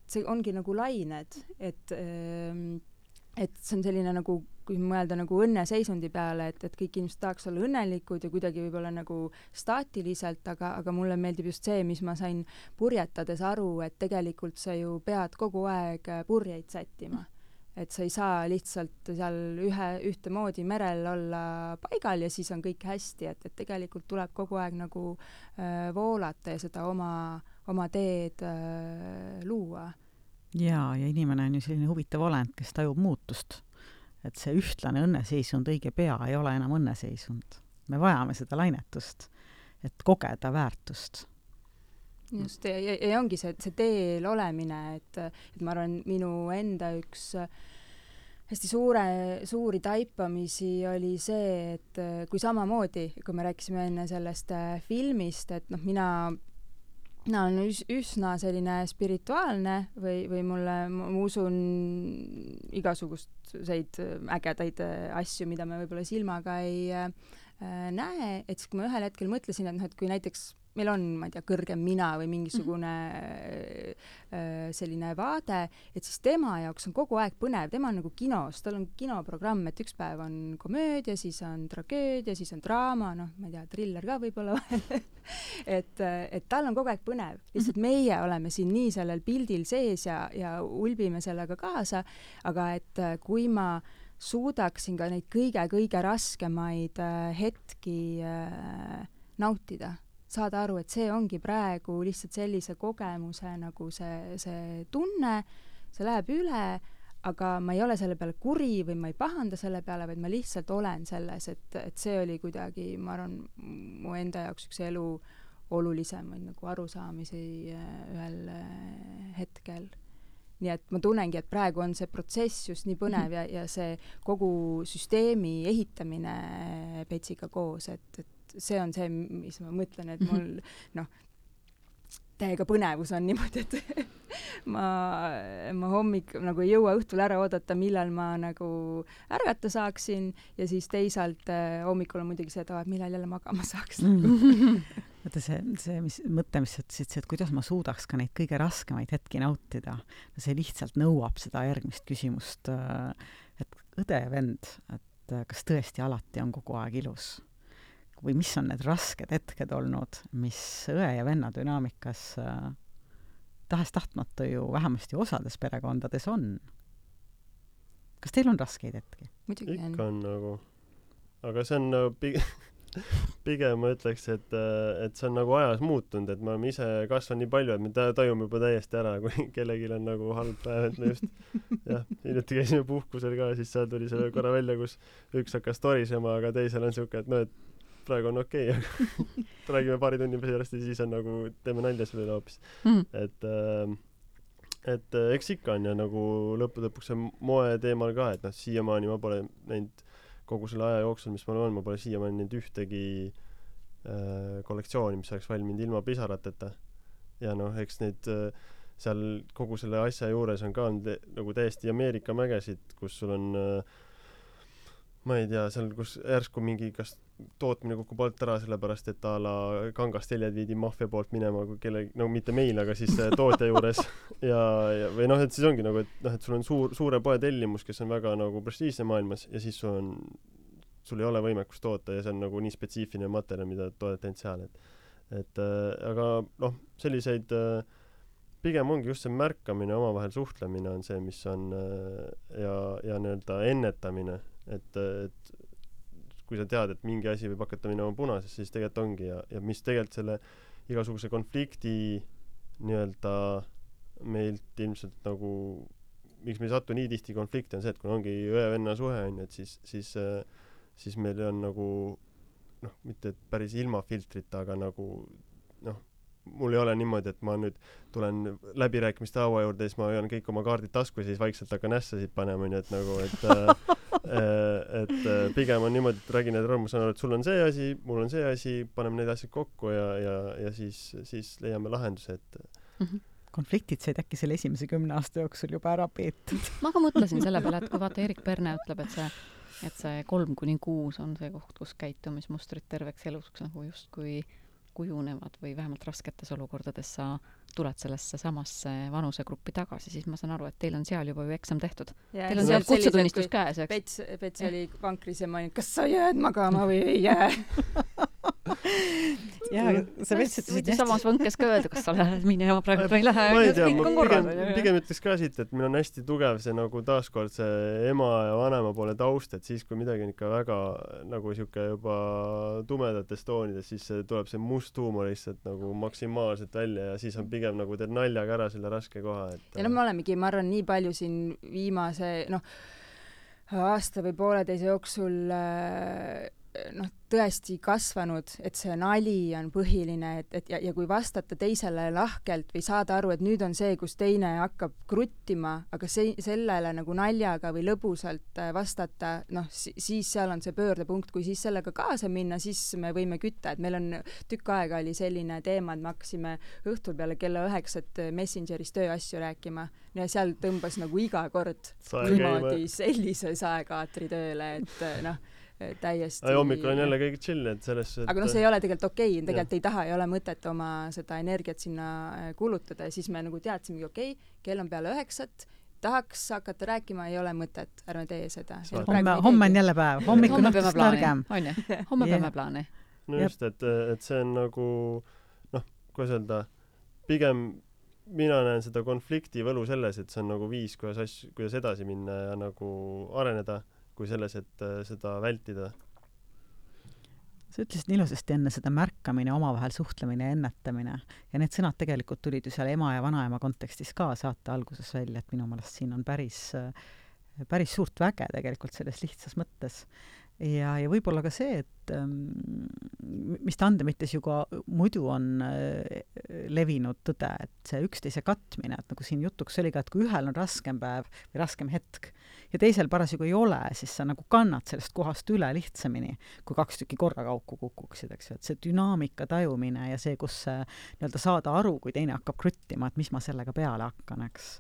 see ongi nagu lained, et ähm, et see on selline nagu, kui mõelda nagu õnneseisundi peale, et, et kõik inimesed tahaks olla õnnelikud ja kuidagi võib-olla nagu staatiliselt, aga, aga mulle meeldib just see, mis ma sain purjetades aru, et tegelikult sa ju pead kogu aeg purjeid sättima et sa ei saa lihtsalt seal ühe, ühtemoodi merel olla paigal ja siis on kõik hästi, et, et tegelikult tuleb kogu aeg nagu äh, voolata ja seda oma, oma teed äh, luua. jaa, ja inimene on ju selline huvitav olend, kes tajub muutust. et see ühtlane õnneseisund õige pea ei ole enam õnneseisund. me vajame seda lainetust, et kogeda väärtust just, ja, ja, ja ongi see, see teel olemine, et, et ma arvan, minu enda üks hästi suure, suuri taipamisi oli see, et kui samamoodi, kui me rääkisime enne sellest äh, filmist, et noh, mina mina olen üs-, üsna selline spirituaalne või, või mulle, ma usun igasuguseid ägedaid äh, asju, mida me võib-olla silmaga ei äh, näe, et siis kui ma ühel hetkel mõtlesin, et noh, et kui näiteks meil on, ma ei tea, kõrgem mina või mingisugune mm -hmm. selline vaade, et siis tema jaoks on kogu aeg põnev, tema on nagu kinos, tal on kinoprogramm, et üks päev on komöödia, siis on tragöödia, siis on draama, noh, ma ei tea, triller ka võib-olla vahel [laughs] et, et tal on kogu aeg põnev, lihtsalt mm -hmm. meie oleme siin nii sellel pildil sees ja, ja ulbime sellega kaasa, aga et äh, kui ma suudaksin ka neid kõige-kõige raskemaid äh, hetki äh, nautida saada aru, et see ongi praegu lihtsalt sellise kogemuse nagu see, see tunne, see läheb üle, aga ma ei ole selle peale kuri või ma ei pahanda selle peale, vaid ma lihtsalt olen selles, et, et see oli kuidagi, ma arvan, mu enda jaoks üks elu olulisemaid nagu arusaamisi äh, ühel äh, hetkel. Nii et ma tunnengi, et praegu on see protsess just nii põnev ja, ja see kogu süsteemi ehitamine Petsiga koos, et, et see on see, mis ma mõtlen, et mul noh, täiega põnevus on [laughs] niimoodi, et ma, ma hommik nagu ei jõua õhtul ära oodata, millal ma nagu ärgata saaksin ja siis teisalt äh, hommikul on muidugi see, et aa, et millal jälle magama saaks. [laughs] Vaata see, see, mis mõte, mis sa ütlesid, see, et kuidas ma suudaks ka neid kõige raskemaid hetki nautida, see lihtsalt nõuab seda järgmist küsimust, äh, et õde ja vend, et äh, kas tõesti alati on kogu aeg ilus või mis on need rasked hetked olnud, mis õe ja venna dünaamikas äh, tahes-tahtmata ju vähemasti osades perekondades on. kas teil on raskeid hetki? ikka on nagu, aga see on nagu pigem [laughs] pigem ma ütleks, et, äh, et see on nagu ajas muutunud, et me oleme ise kasvanud nii palju, et me tajume juba täiesti ära, kui [laughs] kellelgi on nagu halb päev, et me just [laughs] jah, hiljuti käisime puhkusel ka, siis seal tuli see korra välja, kus üks hakkas torisema, aga teisel on siuke, et noh, et praegu on okei okay, aga [laughs] [laughs] räägime paari tunni pärast ja siis on nagu, teeme nalja selle üle hoopis mm.. et äh, et äh, eks ikka on ja nagu lõppude lõpuks see moe teemal ka, et noh, siiamaani ma pole näinud kogu selle aja jooksul, mis mul on, ma pole siiamaani näinud ühtegi äh, kollektsiooni, mis oleks valminud ilma pisarateta. ja noh, eks neid äh, seal kogu selle asja juures on ka on te, nagu täiesti Ameerika mägesid, kus sul on äh, ma ei tea, seal, kus järsku mingi kas tootmine kukub alt ära sellepärast, et a la kangasteljed viidi maffia poolt minema kui kellegi, no mitte meil, aga siis tootja juures. Ja, ja või noh, et siis ongi nagu, et noh, et sul on suur, suure poe tellimus, kes on väga nagu prestiižse maailmas ja siis sul on, sul ei ole võimekust toota ja see on nagu nii spetsiifiline materjal, mida toodeti ainult seal, et et äh, aga noh, selliseid äh, pigem ongi just see märkamine, omavahel suhtlemine on see, mis on äh, ja, ja nii-öelda ennetamine et, et kui sa tead, et mingi asi võib hakata minema punasesse, siis tegelikult ongi ja, ja mis tegelikult selle igasuguse konflikti nii-öelda meilt ilmselt nagu, miks me ei satu nii tihti konflikti, on see, et kui ongi õe-venna suhe, on ju, et siis, siis, siis meil on nagu noh, mitte päris ilma filtrita, aga nagu noh, mul ei ole niimoodi, et ma nüüd tulen läbirääkimiste laua juurde siis ma hoian kõik oma kaardid taskus ja siis vaikselt hakkan ässasid panema, onju, et nagu, et Äh, [laughs] et äh, pigem on niimoodi, et räägin, saan aru, et sul on see asi, mul on see asi, paneme need asjad kokku ja, ja, ja siis, siis leiame lahenduse, et mm. -hmm konfliktid said äkki selle esimese kümne aasta jooksul juba ära peetud [laughs] ma ka mõtlesin selle peale, et kui vaata, Erik Perne ütleb, et see, et see kolm kuni kuus on see koht, kus käitumismustrid terveks eluks nagu justkui kujunevad või vähemalt rasketes olukordades sa tuled sellesse samasse vanusegruppi tagasi, siis ma saan aru, et teil on seal juba ju eksam tehtud. Teil on seal kutsetunnistus käes, eks? Pets, Pets oli vankris ja ma olin, kas sa jääd magama või ei jää [laughs] [laughs] jaa, sa ütlesid võid ju samas võnkes ka öelda, kas sa lähed minema praegu või ei lähe. ma ei tea, ma pigem, pigem ütleks ka siit, et meil on hästi tugev see nagu taaskord see ema ja vanema poole taust, et siis, kui midagi on ikka väga nagu sihuke juba tumedates toonides, siis see tuleb see must huumor lihtsalt nagu maksimaalselt välja ja siis on pigem nagu teed naljaga ära selle raske koha, et. ja no me olemegi, ma arvan, nii palju siin viimase noh, aasta või pooleteise jooksul äh, noh, tõesti kasvanud, et see nali on põhiline, et, et ja, ja kui vastata teisele lahkelt või saada aru, et nüüd on see, kus teine hakkab kruttima, aga see, sellele nagu naljaga või lõbusalt äh, vastata, noh, siis seal on see pöördepunkt, kui siis sellega kaasa minna, siis me võime kütta, et meil on tükk aega oli selline teema, et me hakkasime õhtul peale kella üheksat Messengeris tööasju rääkima ja seal tõmbas nagu iga kord niimoodi sellise saekaatri tööle, et noh täiesti hommikul on jälle kõik chill, et selles et... aga noh, see ei ole tegelikult okei okay., tegelikult ja. ei taha, ei ole mõtet oma seda energiat sinna äh, kulutada ja siis me nagu teadsimegi, okei okay,, kell on peale üheksat, tahaks hakata rääkima, ei ole mõtet, ärme tee seda. homme, homme on jälle päev, hommikul õhtust targem. on ju, [laughs] homme yeah. peame plaani. no just, et, et see on nagu noh, kuidas öelda, pigem mina näen seda konflikti võlu selles, et see on nagu viis, kuidas asju, kuidas edasi minna ja nagu areneda kui selles, et äh, seda vältida. sa ütlesid ilusasti enne seda märkamine, omavahel suhtlemine ja ennetamine ja need sõnad tegelikult tulid ju seal ema ja vanaema kontekstis ka saate alguses välja, et minu meelest siin on päris, päris suurt väge tegelikult selles lihtsas mõttes ja, ja võib-olla ka see, et ähm, mis tandemites ju ka muidu on äh, levinud tõde, et see üksteise katmine, et nagu siin jutuks oli ka, et kui ühel on raskem päev või raskem hetk ja teisel parasjagu ei ole, siis sa nagu kannad sellest kohast üle lihtsamini, kui kaks tükki korraga auku kukuksid, eks ju, et see dünaamika tajumine ja see, kus nii-öelda saada aru, kui teine hakkab kruttima, et mis ma sellega peale hakkan, eks.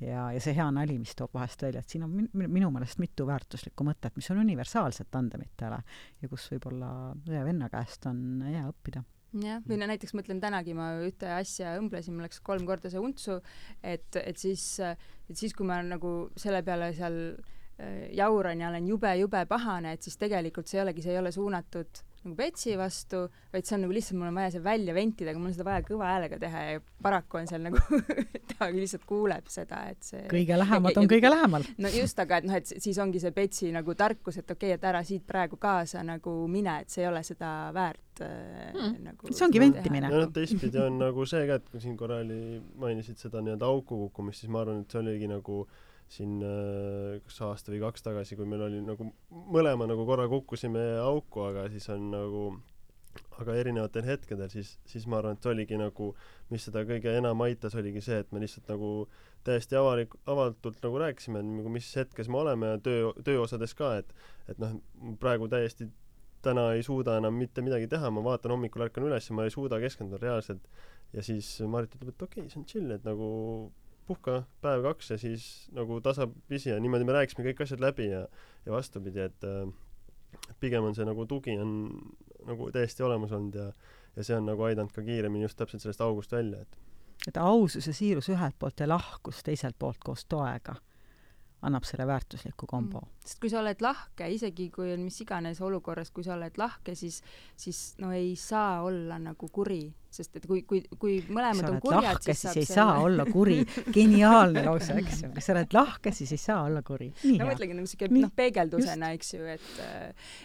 Ja, ja see hea nali, mis toob vahest välja, et siin on min-, minu meelest mitu väärtuslikku mõtet, mis on universaalsed tandemitele ja kus võib-olla õe-venna käest on hea õppida jah, või no näiteks mõtlen tänagi ma ühte asja õmblesin, mul läks kolm korda see untsu, et, et siis, et siis, kui ma nagu selle peale seal äh, jauran ja olen jube-jube pahane, et siis tegelikult see ei olegi, see ei ole suunatud nagu Betsi vastu, vaid see on nagu lihtsalt, mul on vaja see välja ventida, aga mul on seda vaja kõva häälega teha ja paraku on seal nagu [laughs] ta lihtsalt kuuleb seda, et see kõige lähemad on [laughs] kõige lähemal. no just, aga et noh, et siis ongi see Betsi nagu tarkus, et okei okay,, et ära siit praegu kaasa nagu mine, et see ei ole seda väärt mm. nagu see ongi ventimine. ja noh, teistpidi on nagu see ka, et kui siin korra oli, mainisid seda nii-öelda auku kukkumist, siis ma arvan, et see oligi nagu siin äh, kas aasta või kaks tagasi, kui meil oli nagu mõlema nagu korra kukkusime auku, aga siis on nagu aga erinevatel hetkedel, siis, siis ma arvan, et oligi nagu, mis seda kõige enam aitas, oligi see, et me lihtsalt nagu täiesti avalik, avatult nagu rääkisime, nagu mis hetkes me oleme ja töö, tööosades ka, et et noh, praegu täiesti täna ei suuda enam mitte midagi teha, ma vaatan hommikul ärkan üles ja ma ei suuda keskenduda reaalselt. ja siis Marit ütleb, et okei okay,, see on chill, et nagu puhka päev kaks ja siis nagu tasapisi ja niimoodi me rääkisime kõik asjad läbi ja, ja vastupidi, et äh, pigem on see nagu tugi on nagu täiesti olemas olnud ja, ja see on nagu aidanud ka kiiremini just täpselt sellest august välja, et et ausus ja siirus ühelt poolt ja lahkus teiselt poolt koos toega annab selle väärtusliku kombo mm.. sest kui sa oled lahke, isegi kui on mis iganes olukorras, kui sa oled lahke, siis, siis no ei saa olla nagu kuri, sest et kui, kui, kui mõlemad on kurjad, siis, siis ei selle... saa olla kuri. [laughs] geniaalne lause, eks ju. kui sa oled lahke, siis ei saa olla kuri. no mõtlengi nagu siuke noh, peegeldusena, eks ju, et,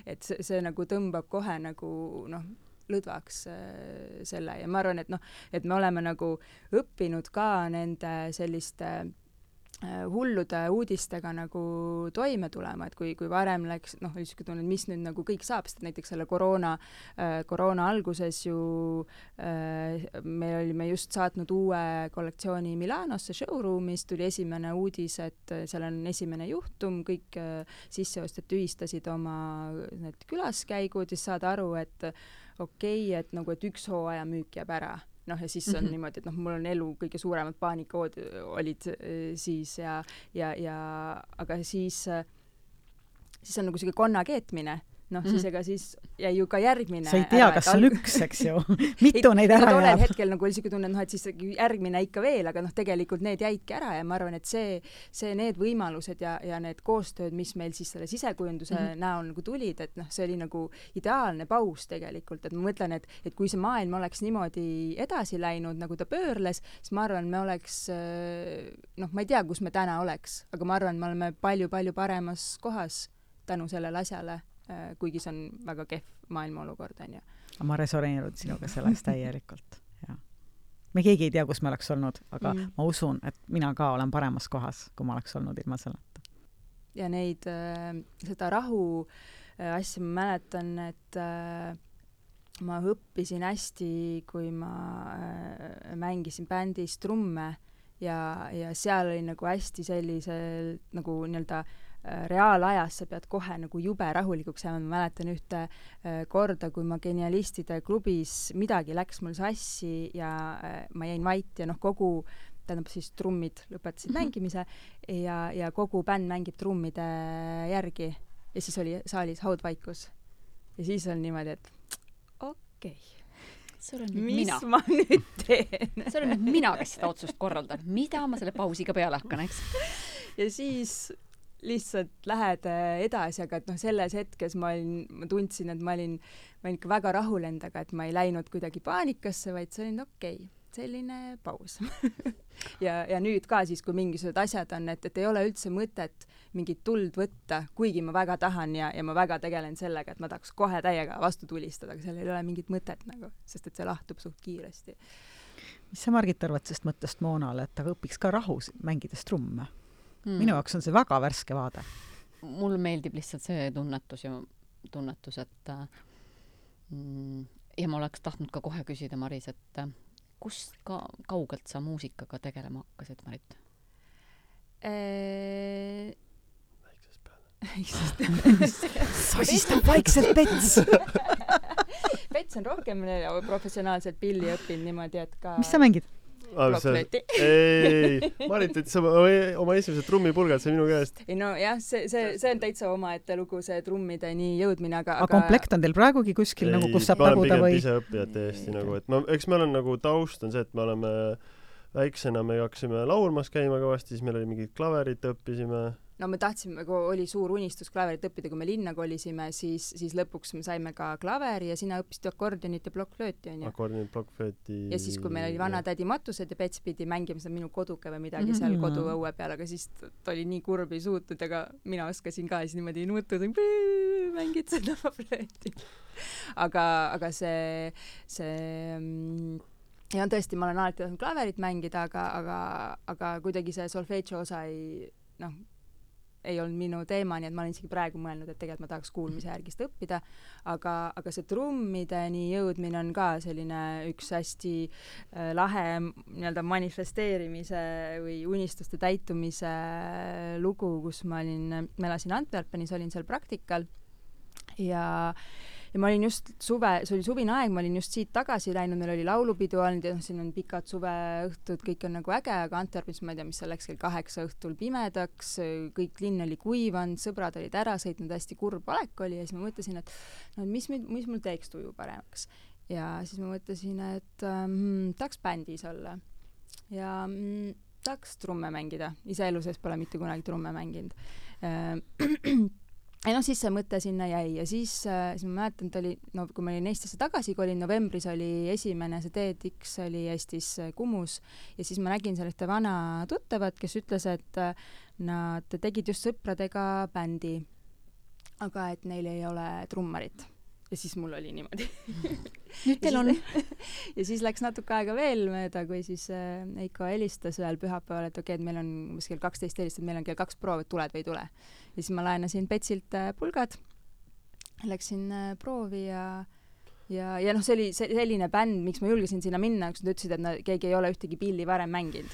et see, see nagu tõmbab kohe nagu noh, lõdvaks äh, selle ja ma arvan, et noh, et me oleme nagu õppinud ka nende selliste Äh, hullude uudistega nagu toime tulema, et kui, kui varem läks, noh, oli niisugune tunne, et mis nüüd nagu kõik saab, sest näiteks selle koroona äh,, koroona alguses ju äh, me olime just saatnud uue kollektsiooni Milanosse showroom'is, tuli esimene uudis, et seal on esimene juhtum, kõik äh, sisseostjad tühistasid oma need külaskäigud, siis saad aru, et okei okay,, et nagu, et üks hooaja müük jääb ära noh, ja siis on mm -hmm. niimoodi, et noh, mul on elu kõige suuremad paanikaod olid äh, siis ja, ja, ja aga siis, siis on nagu sihuke konna keetmine noh mm., siis ega siis jäi ju ka järgmine sa ei tea, kas on üks, eks ju. [laughs] mitu neid ära tollel jääb? hetkel nagu oli siuke tunne, et noh, et siis järgmine ikka veel, aga noh, tegelikult need jäidki ära ja ma arvan, et see, see, need võimalused ja, ja need koostööd, mis meil siis selle sisekujunduse mm. -hmm. näol nagu tulid, et noh, see oli nagu ideaalne paus tegelikult, et ma mõtlen, et, et kui see maailm oleks niimoodi edasi läinud, nagu ta pöörles, siis ma arvan, me oleks äh, noh, ma ei tea, kus me täna oleks, aga ma arvan, me oleme palju-palju paremas kohas tänu sellele asjale, kuigi see on väga kehv maailma olukord, onju ma resoneerun sinuga selles täielikult, jah. me keegi ei tea, kus me oleks olnud, aga mm. Ma usun, et mina ka olen paremas kohas, kui ma oleks olnud ilma selleta. ja neid äh,, seda rahu äh, asja ma mäletan, et äh, ma õppisin hästi, kui ma äh, mängisin bändis trumme ja, ja seal oli nagu hästi sellisel nagu nii-öelda äh, reaalajas sa pead kohe nagu jube rahulikuks jääma, ma mäletan ühte äh, korda, kui ma Genialistide klubis midagi läks mul sassi ja äh, ma jäin vait ja noh, kogu tähendab siis trummid lõpetasid Mhm. mängimise ja, ja kogu bänd mängib trummide järgi ja siis oli saalis haudvaikus. ja siis on niimoodi, et okei okay,, see olen nüüd mis mina. ma nüüd teen. see olen nüüd mina, kes seda otsust korraldan, mida ma selle pausiga peale hakkan, eks. ja siis lihtsalt lähed äh, edasi, aga et noh, selles hetkes ma olin, ma tundsin, et ma olin, ma olin ikka väga rahul endaga, et ma ei läinud kuidagi paanikasse, vaid see oli okei okay,, selline paus [laughs] ja, ja nüüd ka siis, kui mingisugused asjad on, et, et ei ole üldse mõtet mingit tuld võtta, kuigi ma väga tahan ja, ja ma väga tegelen sellega, et ma tahaks kohe täiega vastu tulistada, aga sellel ei ole mingit mõtet nagu, sest et see lahtub suht kiiresti. mis sa, Margit, arvad sellest mõttest Moonale, et ta õpiks ka rahus mängides trumme. mm.? minu jaoks on see väga värske vaade. mulle meeldib lihtsalt see tunnetus ja tunnetus, et äh, mm, ja ma oleks tahtnud ka kohe küsida, Maris, et äh, kust ka kaugelt sa muusikaga tegelema hakkasid, Marit? väikses peale. [laughs] sosistab vaikselt pets. Pets on rohkem professionaalselt pilli õppinud niimoodi, et ka mis sa mängid? plokflööti. ei, Marit ütles oma, oma esimesed trummipulgad sai minu käest. ei no jah, see, see, see on täitsa omaette lugu, see trummideni jõudmine, aga, aga komplekt on teil praegugi kuskil nagu, kus saab ma olen taguda või? iseõppijad täiesti nagu, et ma, eks me oleme nagu taust on see, et me oleme väiksena me hakkasime laulmas käima kõvasti, siis meil oli mingid klaverit õppisime. No me tahtsime, kui oli suur unistus klaverit õppida, kui me linna kolisime, siis, siis lõpuks me saime ka klaveri ja sina õppisid akordionit ja plokkflööti onju. akordionit, plokkflööti. ja siis, kui meil oli vanatädi matused ja Pets pidi mängima seda minu koduke või midagi Mhm. seal koduõue peal, aga siis ta oli nii kurb, ei suutnud, aga mina oskasin ka siis niimoodi nutuda, mängid seda flööti. aga, aga see, see mm, ja tõesti, ma olen alati tahtnud klaverit mängida, aga, aga, aga kuidagi see solfedžo osa ei noh, ei olnud minu teema, nii et ma olen isegi praegu mõelnud, et tegelikult ma tahaks kuulmise järgist õppida, aga, aga see trummideni jõudmine on ka selline üks hästi äh, lahe nii-öelda manifesteerimise või unistuste täitumise lugu, kus ma olin, ma elasin Antwerpenis, olin seal praktikal. Ja ja ma olin just suve, see oli suvine aeg, ma olin just siit tagasi läinud, meil oli laulupidu olnud ja noh, siin on pikad suveõhtud, kõik on nagu äge, aga Antwerpenis ma ei tea, mis seal läks kell kaheksa õhtul pimedaks, kõik linn oli kuivanud, sõbrad olid ära sõitnud, hästi kurb olek oli ja siis ma mõtlesin, et no mis, mis mul teeks tuju paremaks. ja siis ma mõtlesin, et ähm, tahaks bändis olla. Ja mm, tahaks trumme mängida, ise elu sees pole mitte kunagi trumme mänginud. Äh, [clears throat] ja noh, siis see mõte sinna jäi ja siis äh,, siis ma mäletan, et oli, no kui ma olin Eestisse tagasi kolinud, novembris oli esimene see TEDx oli Eestis äh, Kumus ja siis ma nägin seal ühte vana tuttavat, kes ütles, et äh, nad tegid just sõpradega bändi, aga et neil ei ole trummarit. ja siis mul oli niimoodi. [laughs] nüüd teil on. [laughs] ja siis läks natuke aega veel mööda, kui siis äh, Eiko helistas ühel pühapäeval, et okei okay,, et meil on umbes kell kaksteist helistab, meil on kell kaks proov, et tuled või ei tule. Ja siis ma laenasin Petsilt äh, pulgad, läksin äh, proovi ja ja, ja noh, see oli selline bänd, miks ma julgesin sinna minna, kus nad ütlesid, et nad, keegi ei ole ühtegi pilli varem mänginud.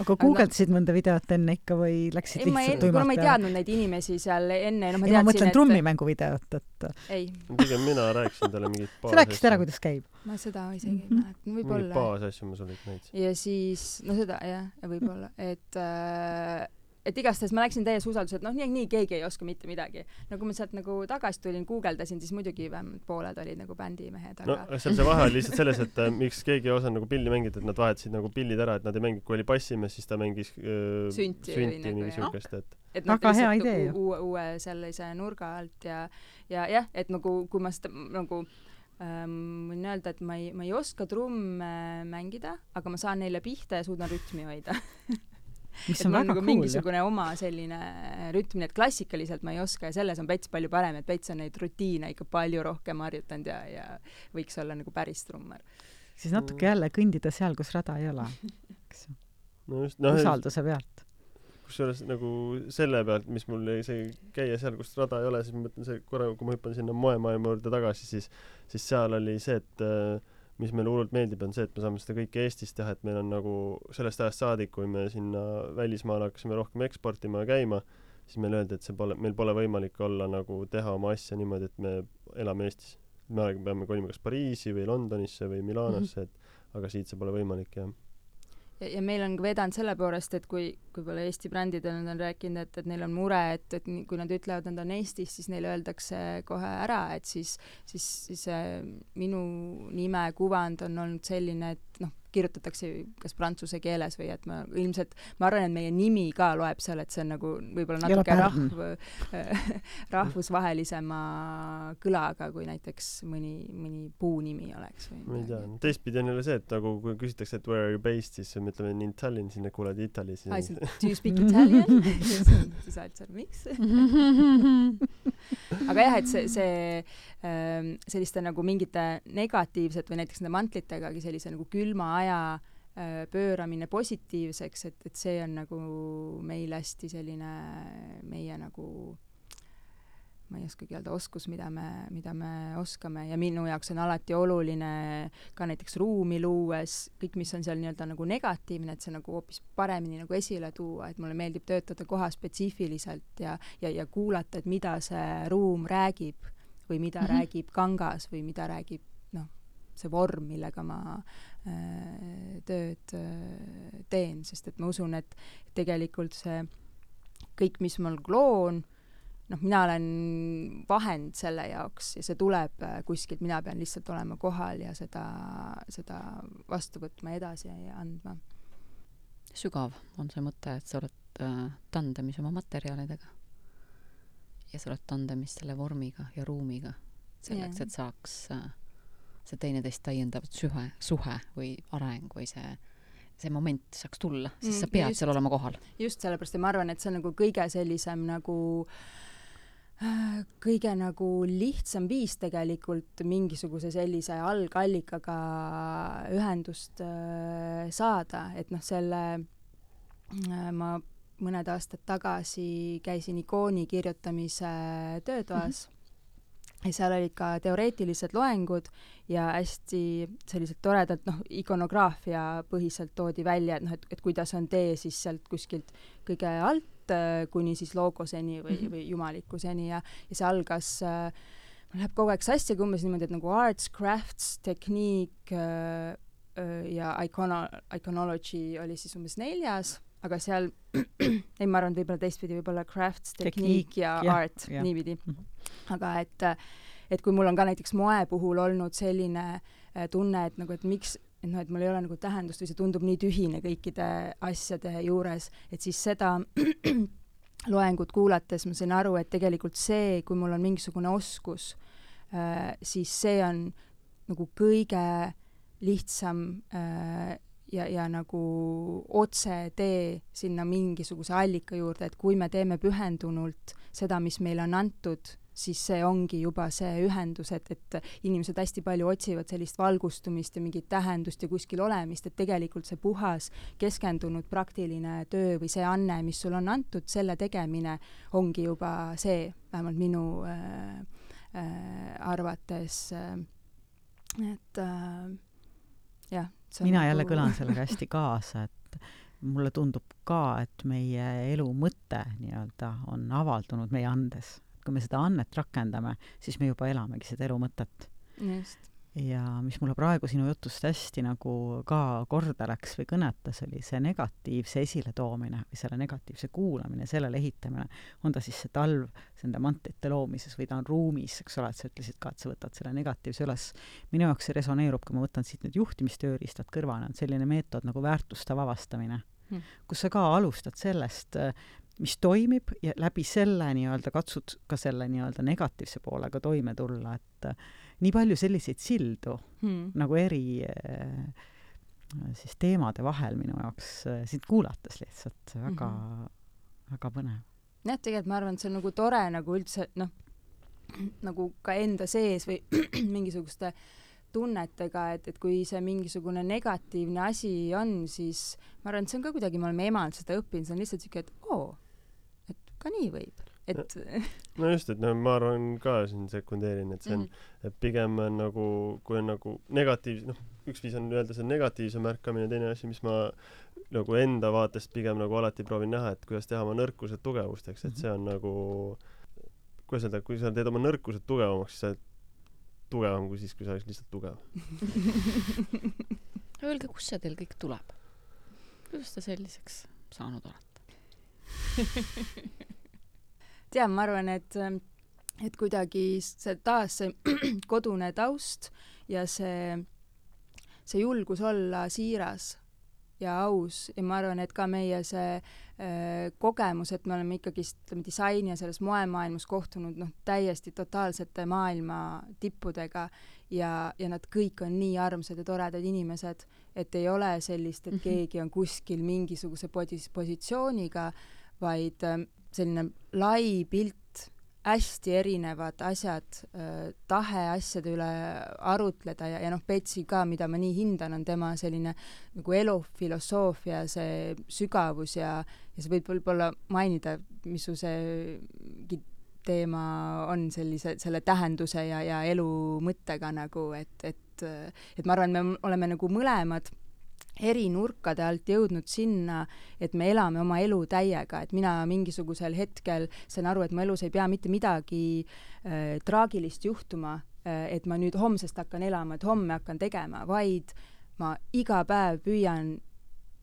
aga guugeldasid mõnda videot enne ikka või läksid ei, ma lihtsalt kuna tuimalt ma ei teadnud neid inimesi seal enne, noh ma ei, ma teadsin, mõtlen et trummimänguvideot, et ei, pigem mina rääkisin talle mingit [laughs] sa rääkisid ära, kuidas käib. ma seda isegi ei Mhm. mäleta, no mingeid võib-olla. baasasju ma sulle ikka näitasin. ja siis, no seda jah, võib-olla, et äh, et igastahes ma läksin täies usalduses, et noh, nii, nii keegi ei oska mitte midagi. no kui ma sealt nagu tagasi tulin, guugeldasin, siis muidugi vähemalt pooled olid nagu bändimehed, aga no seal see vahe oli lihtsalt selles, et äh, miks keegi ei osanud nagu pilli mängida, et nad vahetasid nagu pillid ära, et nad ei mänginud, kui oli bassimees, siis ta mängis äh, Sünti või sünti nagu, mingi jah. siukest, et et hea lihtsalt nagu uue, uue sellise nurga alt ja ja jah, et nagu kui ma seda nagu ähm, võin öelda, et ma ei, ma ei oska trumme mängida, aga ma saan neile pihta ja suudan rütmi hoida. [laughs] mis on väga nagu cool mingisugune oma selline rütm, nii et klassikaliselt ma ei oska ja selles on Päts palju parem, et Päts on neid rutiine ikka palju rohkem harjutanud ja, ja võiks olla nagu päris trummar. siis natuke jälle kõndida seal, kus rada ei ole, [laughs] eks ju. no just, noh, usalduse pealt. kusjuures nagu selle pealt, mis mul jäi see käia seal, kus rada ei ole, siis ma mõtlen see korra, kui ma hüppan sinna moemaailma juurde tagasi, siis, siis seal oli see, et äh, mis meile hullult meeldib, on see, et me saame seda kõike Eestis teha, et meil on nagu sellest ajast saadik, kui me sinna välismaale hakkasime rohkem eksportima ja käima, siis meile öeldi, et see pole, meil pole võimalik olla nagu teha oma asja niimoodi, et me elame Eestis. me peame kolima kas Pariisi või Londonisse või Milanosse, et aga siit see pole võimalik ja ja, ja meil on ka vedanud selle poolest, et kui võib-olla Eesti brändidel nad on rääkinud, et, et neil on mure, et, et kui nad ütlevad, nad on Eestis, siis neile öeldakse kohe ära, et siis, siis, siis äh, minu nime kuvand on olnud selline, et noh, kirjutatakse kas prantsuse keeles või et ma ilmselt, ma arvan, et meie nimi ka loeb seal, et see on nagu võib-olla natuke rahv- [laughs] rahvusvahelisema kõlaga, kui näiteks mõni, mõni puunimi oleks või ma ei tea teistpidi on jälle see, et nagu kui küsitakse, et where are you based, siis me ütleme in Tallinn, siis nad kuulevad Italy, aa, siis siis do you speak italian? siis oled seal, miks? aga jah, et see, see ähm, selliste nagu mingite negatiivsete või näiteks nende mantlitegagi sellise nagu külma aja äh, pööramine positiivseks, et, et see on nagu meil hästi selline meie nagu ma ei oskagi öelda, oskus, mida me, mida me oskame ja minu jaoks on alati oluline ka näiteks ruumi luues, kõik, mis on seal nii-öelda nagu negatiivne, et see nagu hoopis paremini nagu esile tuua, et mulle meeldib töötada kohaspetsiifiliselt ja, ja, ja kuulata, et mida see ruum räägib või mida mm. -hmm. räägib kangas või mida räägib noh, see vorm, millega ma äh, tööd äh, teen, sest et ma usun, et tegelikult see kõik, mis ma loon, noh, mina olen vahend selle jaoks ja see tuleb äh, kuskilt, mina pean lihtsalt olema kohal ja seda, seda vastu võtma ja edasi andma. sügav on see mõte, et sa oled äh, tandemis oma materjalidega. ja sa oled tandemis selle vormiga ja ruumiga. selleks, Jah. et saaks äh, see teineteist täiendav suhe, suhe või areng või see, see moment saaks tulla, siis Mm, sa pead just. seal olema kohal. just sellepärast ja ma arvan, et see on nagu kõige sellisem nagu äh, kõige nagu lihtsam viis tegelikult mingisuguse sellise algallikaga ühendust äh, saada, et noh, selle äh, ma mõned aastad tagasi käisin ikooni kirjutamise töötoas mm -hmm. ja seal olid ka teoreetilised loengud ja hästi sellised toredad, noh, ikonograafia põhiselt toodi välja, et noh, et, et kuidas on tee siis sealt kuskilt kõige alt äh, kuni siis logoseni või mm, -hmm. või jumalikkuseni ja, ja see algas äh, mul läheb kogu aeg sassi, aga umbes niimoodi, et nagu arts, crafts, tehniik äh, äh, ja icono, iconology oli siis umbes neljas, aga seal [clears throat] ei, ma arvan, et võib-olla teistpidi, võib-olla crafts, tehniik ja, ja art, niipidi Mhm. aga et, et kui mul on ka näiteks moe puhul olnud selline äh, tunne, et nagu, et miks, et noh, et mul ei ole nagu tähendust või see tundub nii tühine kõikide asjade juures, et siis seda [clears throat] loengut kuulates ma sain aru, et tegelikult see, kui mul on mingisugune oskus, siis see on nagu kõige lihtsam äh, ja, ja nagu otsetee sinna mingisuguse allika juurde, et kui me teeme pühendunult seda, mis meile on antud, siis see ongi juba see ühendus, et, et inimesed hästi palju otsivad sellist valgustumist ja mingit tähendust ja kuskil olemist, et tegelikult see puhas, keskendunud praktiline töö või see anne, mis sulle on antud, selle tegemine ongi juba see, vähemalt minu äh, äh, arvates äh,, et äh, jah. mina jälle kõlan sellega hästi kaasa, et mulle tundub ka, et meie elu mõte nii-öelda on avaldunud meie andes. Kui me seda annet rakendame, siis me juba elamegi seda elu mõtet. ja mis mulle praegu sinu jutust hästi nagu ka korda läks või kõnetas, oli see negatiivse esiletoomine või selle negatiivse kuulamine, sellele ehitamine. on ta siis see talv nende mantlite loomises või ta on ruumis, eks ole, et sa ütlesid ka, et sa võtad selle negatiivse üles. minu jaoks see resoneerub, kui ma võtan siit nüüd juhtimistööriistad kõrvale, on selline meetod nagu väärtuste vabastamine hmm., kus sa ka alustad sellest, mis toimib ja läbi selle nii-öelda katsud ka selle nii-öelda negatiivse poolega toime tulla, et nii palju selliseid sildu hmm. nagu eri äh, siis teemade vahel minu jaoks äh, sind kuulates lihtsalt väga mm, -hmm. väga põnev. jah, tegelikult ma arvan, et see on nagu tore nagu üldse noh, nagu ka enda sees või [clears throat] mingisuguste tunnetega, et, et kui see mingisugune negatiivne asi on, siis ma arvan, et see on ka kuidagi, me oleme emalt seda õppinud, see on lihtsalt siuke, et oo, ka nii võib et no just, et no ma arvan ka siin sekundeerin, et see on mm, -hmm. et pigem on nagu, kui on nagu negatiivse, noh, üks viis on öelda see negatiivse märkamine, teine asi, mis ma nagu enda vaatest pigem nagu alati proovin näha, et kuidas teha oma nõrkused tugevusteks, et see on nagu, kuidas öelda, kui sa teed oma nõrkused tugevamaks, siis sa oled tugevam kui siis, kui sa oleks lihtsalt tugev [laughs] Öelge, kust see teil kõik tuleb? kuidas te selliseks saanud olete [laughs] tean, ma arvan, et et kuidagi see taas see [clears throat] kodune taust ja see, see julgus olla siiras ja aus ja ma arvan, et ka meie see äh, kogemus, et me oleme ikkagist, ütleme, disaini ja selles moemaailmas kohtunud noh, täiesti totaalsete maailma tippudega ja, ja nad kõik on nii armsad ja toredad inimesed, et ei ole sellist, et mhm. keegi on kuskil mingisuguse posi-, positsiooniga, vaid äh, selline lai pilt, hästi erinevad asjad äh,, tahe asjade üle arutleda ja, ja noh, Betsi ka, mida ma nii hindan, on tema selline nagu elufilosoofia, see sügavus ja, ja sa võid võib-olla mainida, mis su see teema on sellise, selle tähenduse ja, ja elu mõttega nagu, et, et, et ma arvan, me oleme nagu mõlemad eri nurkade alt jõudnud sinna, et me elame oma elu täiega, et mina mingisugusel hetkel sain aru, et mu elus ei pea mitte midagi äh, traagilist juhtuma äh,, et ma nüüd homsest hakkan elama, et homme hakkan tegema, vaid ma iga päev püüan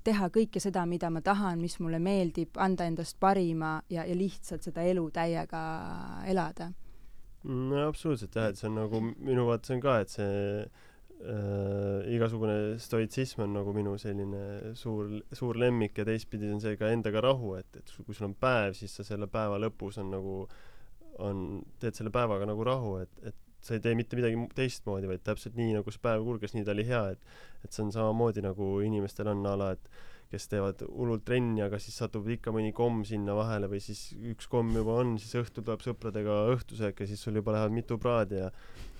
teha kõike seda, mida ma tahan, mis mulle meeldib, anda endast parima ja, ja lihtsalt seda elu täiega elada. no absoluutselt jah, et see on nagu minu vaates on ka, et see äh, igasugune stoitsism on nagu minu selline suur, suur lemmik ja teistpidi on see ka endaga rahu, et, et kui sul on päev, siis sa selle päeva lõpus on nagu, on, teed selle päevaga nagu rahu, et, et sa ei tee mitte midagi teistmoodi, vaid täpselt nii, nagu see päev kulges, nii ta oli hea, et et see on samamoodi nagu inimestel on a la, et kes teevad hullult trenni, aga siis satub ikka mõni komm sinna vahele või siis üks komm juba on, siis õhtul tuleb sõpradega õhtusöök ja siis sul juba lähevad mitu praadi ja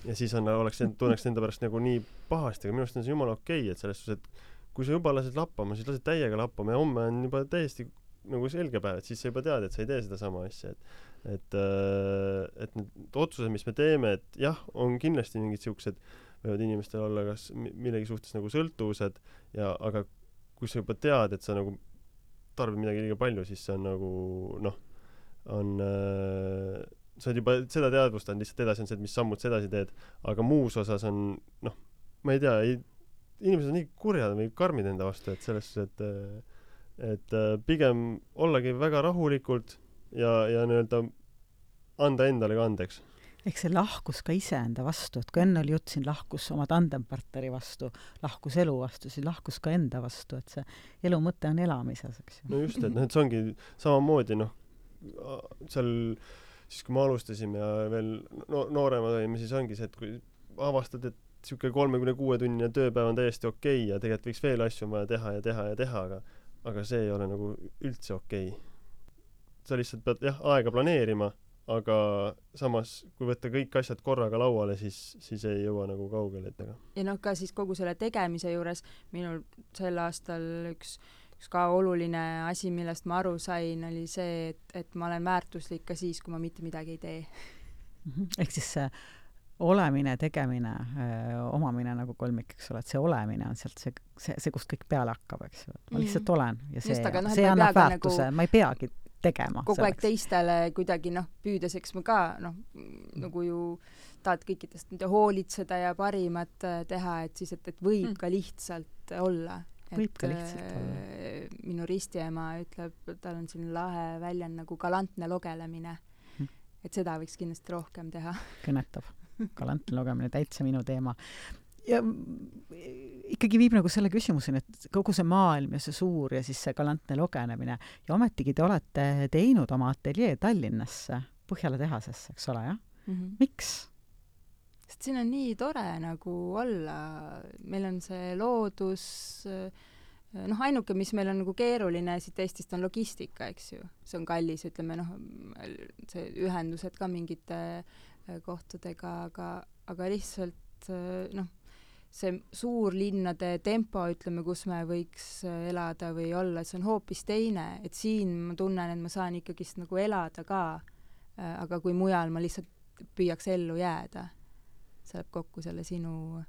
ja siis on, oleks, tunneks enda pärast nagu nii pahasti, aga minu arust on see jumala okei okay,, et selles suhtes, et kui sa juba lased lappama, siis lased täiega lappama ja homme on juba täiesti nagu selge päev, et siis sa juba tead, et sa ei tee sedasama asja, et et, äh, et need otsused, mis me teeme, et jah, on kindlasti mingid siuksed, võivad inimestel olla kas millegi suhtes nagu sõltuvused ja, aga kui sa juba tead, et sa nagu tarbid midagi liiga palju, siis see on nagu noh, on äh, sa oled juba seda teadvustanud, lihtsalt edasi on see, et mis sammud sa edasi teed, aga muus osas on noh, ma ei tea, ei, inimesed on nii kurjad või karmid enda vastu, et selles suhtes, et et äh, pigem ollagi väga rahulikult ja, ja nii-öelda anda endale ka andeks eks see lahkus ka iseenda vastu, et kui enne oli jutt siin lahkus oma tandempartneri vastu, lahkus elu vastu, siis lahkus ka enda vastu, et see elu mõte on elamises, eks ju. no just, et noh, et see ongi samamoodi noh, seal siis kui me alustasime ja veel no, nooremad olime, siis ongi see, et kui avastad, et niisugune kolmekümne kuue tunnine tööpäev on täiesti okei okay ja tegelikult võiks veel asju on vaja teha ja teha ja teha, aga aga see ei ole nagu üldse okei okay. sa lihtsalt pead jah, aega planeerima aga samas, kui võtta kõik asjad korraga lauale, siis, siis ei jõua nagu kaugele ettega. ja noh, ka siis kogu selle tegemise juures minul sel aastal üks, üks ka oluline asi, millest ma aru sain, oli see, et, et ma olen väärtuslik ka siis, kui ma mitte midagi ei tee. Mhm. ehk siis see olemine, tegemine, omamine nagu kolmik, eks ole, et see olemine on sealt see, see, see, kust kõik peale hakkab, eks ju. ma lihtsalt mm. olen ja see, no, see annab väärtuse nagu..., ma ei peagi tegema. kogu selleks. aeg teistele kuidagi noh, püüdes, eks me ka noh, nagu ju tahad kõikidest nende hoolitseda ja parimat äh, teha, et siis, et, et võib Mm. ka lihtsalt olla. Võib ka lihtsalt olla. äh, minu ristiema ütleb, tal on selline lahe väljend nagu galantne logelemine Mhm. et seda võiks kindlasti rohkem teha. kõnetav. galantne lugemine, täitsa minu teema. Ja mm, ikkagi viib nagu selle küsimuseni, et kogu see maailm ja see suur ja siis see galantne lugenemine ja ometigi te olete teinud oma ateljee Tallinnasse, Põhjala tehasesse, eks ole, jah? Mm -hmm. miks? sest siin on nii tore nagu olla, meil on see loodus, noh, ainuke, mis meil on nagu keeruline siit Eestist, on logistika, eks ju. see on kallis, ütleme noh, see ühendused ka mingite äh, kohtadega, aga, aga lihtsalt äh, noh, see suurlinnade tempo, ütleme, kus me võiks äh, elada või olla, see on hoopis teine, et siin ma tunnen, et ma saan ikkagist nagu elada ka, aga kui mujal ma lihtsalt püüaks ellu jääda see läheb kokku selle sinu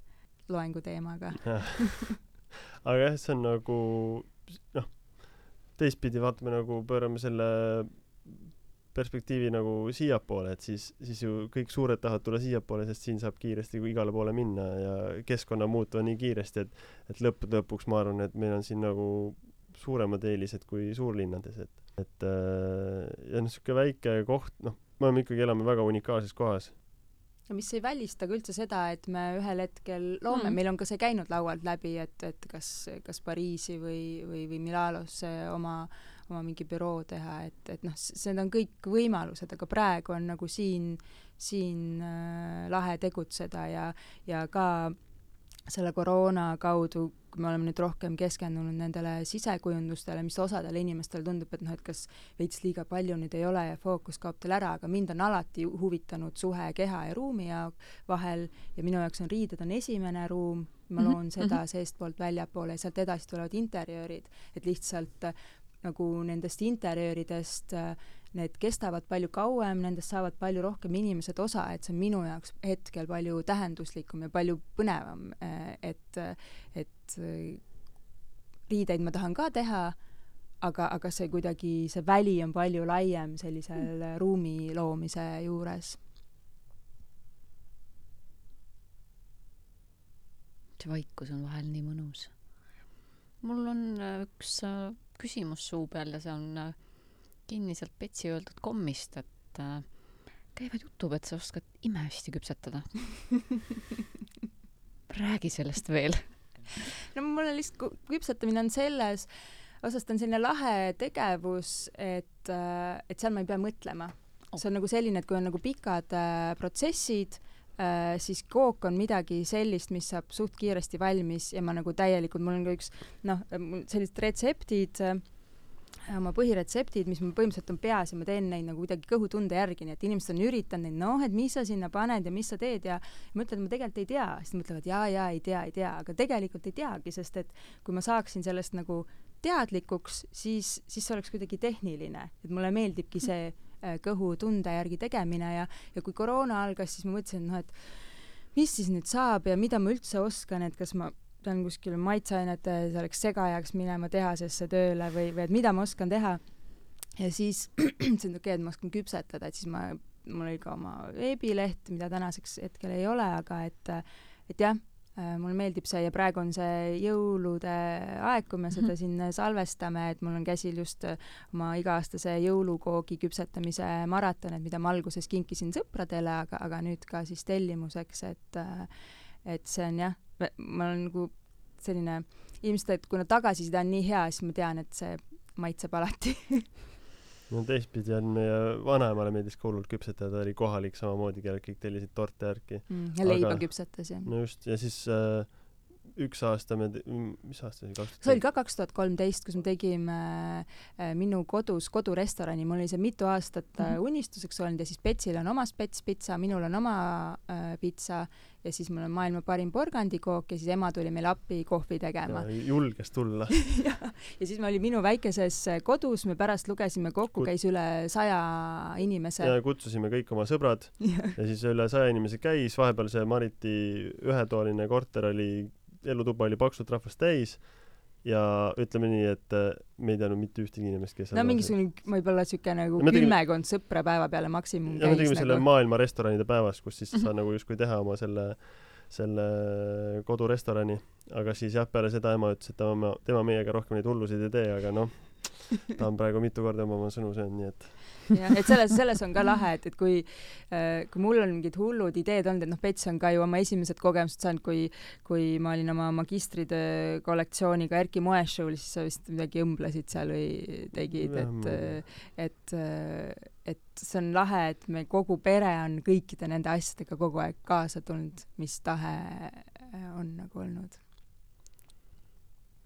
loengu teemaga. [laughs] aga jah, see on nagu noh, teistpidi vaatame nagu, pöörame selle perspektiivi nagu siiapoole, et siis, siis ju kõik suured tahavad tulla siiapoole, sest siin saab kiiresti igale poole minna ja keskkonna muutuva nii kiiresti, et, et lõppude lõpuks ma arvan, et meil on siin nagu suuremad eelised kui suurlinnades, et, et äh, ja noh, sihuke väike koht, noh, me oleme ikkagi, elame väga unikaalses kohas no mis ei välista ka üldse seda, et me ühel hetkel loome mm., meil on ka see käinud laualt läbi, et, et kas, kas Pariisi või, või, või Milanosse oma, oma mingi büroo teha, et, et noh, need on kõik võimalused, aga praegu on nagu siin, siin äh, lahe tegutseda ja, ja ka selle koroona kaudu, me oleme nüüd rohkem keskendunud nendele sisekujundustele, mis osadele inimestele tundub, et noh, et kas veits liiga palju nüüd ei ole ja fookus kaob teil ära, aga mind on alati huvitanud suhe keha ja ruumi ja vahel ja minu jaoks on riided on esimene ruum, ma Mhm, loon seda mhm. seestpoolt väljapoole ja sealt edasi tulevad interjöörid, et lihtsalt nagu nendest interjööridest äh, need kestavad palju kauem, nendest saavad palju rohkem inimesed osa, et see on minu jaoks hetkel palju tähenduslikum ja palju põnevam, äh, et, et äh, riideid ma tahan ka teha, aga, aga see kuidagi, see väli on palju laiem sellisel ruumi loomise juures. see vaikus on vahel nii mõnus. mul on üks küsimus suu peal ja see on äh, kinniselt Petsi öeldud kommist, et äh, käivad jutud, et sa oskad imehästi küpsetada. räägi sellest veel. no mul on lihtsalt, küpsetamine on selles osas ta on selline lahe tegevus, et, et seal ma ei pea mõtlema. see on nagu selline, et kui on nagu pikad äh, protsessid äh,, siis kook on midagi sellist, mis saab suht kiiresti valmis ja ma nagu täielikult, mul on ka üks noh, sellised retseptid äh, oma põhiretseptid, mis mul põhimõtteliselt on peas ja ma teen neid nagu kuidagi kõhutunde järgi, nii et inimesed on üritanud neid, noh, et mis sa sinna paned ja mis sa teed ja ma ütlen, et ma tegelikult ei tea, siis mõtlevad jaa, jaa, ei tea, ei tea, aga tegelikult ei teagi, sest et kui ma saaksin sellest nagu teadlikuks, siis, siis see oleks kuidagi tehniline, et mulle meeldibki see äh, kõhutunde järgi tegemine ja, ja kui koroona algas, siis ma mõtlesin, et noh, et mis siis nüüd saab ja mida ma üldse oskan, et kas ma pean kuskil maitseainete selleks segajaks minema tehasesse tööle või, või et mida ma oskan teha. ja siis [clears throat] mõtlesin, et okei okay,, et ma oskan küpsetada, et siis ma, mul oli ka oma veebileht, mida tänaseks hetkel ei ole, aga et, et jah, mulle meeldib see ja praegu on see jõulude aeg, kui me seda siin salvestame, et mul on käsil just oma iga-aastase jõulukoogi küpsetamise maraton, et mida ma alguses kinkisin sõpradele, aga, aga nüüd ka siis tellimuseks, et et see on jah, ma olen nagu selline, ilmselt, et kuna tagasiside on nii hea, siis ma tean, et see maitseb alati [laughs] no teistpidi on meie vanaemale meeldis hullult küpsetada, ta oli kohalik samamoodi, kellel kõik tellisid torte järgi mm,. ja leiba Aga- küpsetas ja. no just ja siis äh, üks aasta me mis aasta see oli kaks see oli ka kaks tuhat kolmteist, kus me tegime äh, minu kodus kodurestorani, mul oli see mitu aastat äh, Mhm. unistuseks olnud ja siis Petsil on oma spetspitsa, minul on oma äh, pitsa ja siis mul on maailma parim porgandikook ja siis ema tuli meile appi kohvi tegema. julges tulla [laughs] ja, ja siis ma olin minu väikeses äh, kodus, me pärast lugesime kokku, Kut- käis üle saja inimese. ja kutsusime kõik oma sõbrad [laughs] ja siis üle saja inimese käis, vahepeal see Mariti ühetoaline korter oli, elutuba oli paksult rahvast täis ja ütleme nii, et äh, me ei teadnud mitte ühtegi inimest, kes no mingisugune võib-olla siuke nagu No kümmekond sõpra päeva peale maksimum ja me tegime käis selle nagu. maailma restoranide päevas, kus siis sa Mhm. nagu justkui teha oma selle, selle kodurestorani, aga siis jah, peale seda ema ütles, et tema, tema meiega rohkem neid hullusid ei tee, aga noh, ta on praegu mitu korda oma sõnu söönud, nii et jah, et selles, selles on ka lahe, et, et kui äh, kui mul on mingid hullud ideed olnud, et noh, Pets on ka ju oma esimesed kogemused saanud, kui kui ma olin oma magistritöö kollektsiooniga Erki Moeshow'l, siis sa vist midagi õmblesid seal või tegid, Jah, et ma- et et see on lahe, et me kogu pere on kõikide nende asjadega kogu aeg kaasa tulnud, mis tahe on nagu olnud.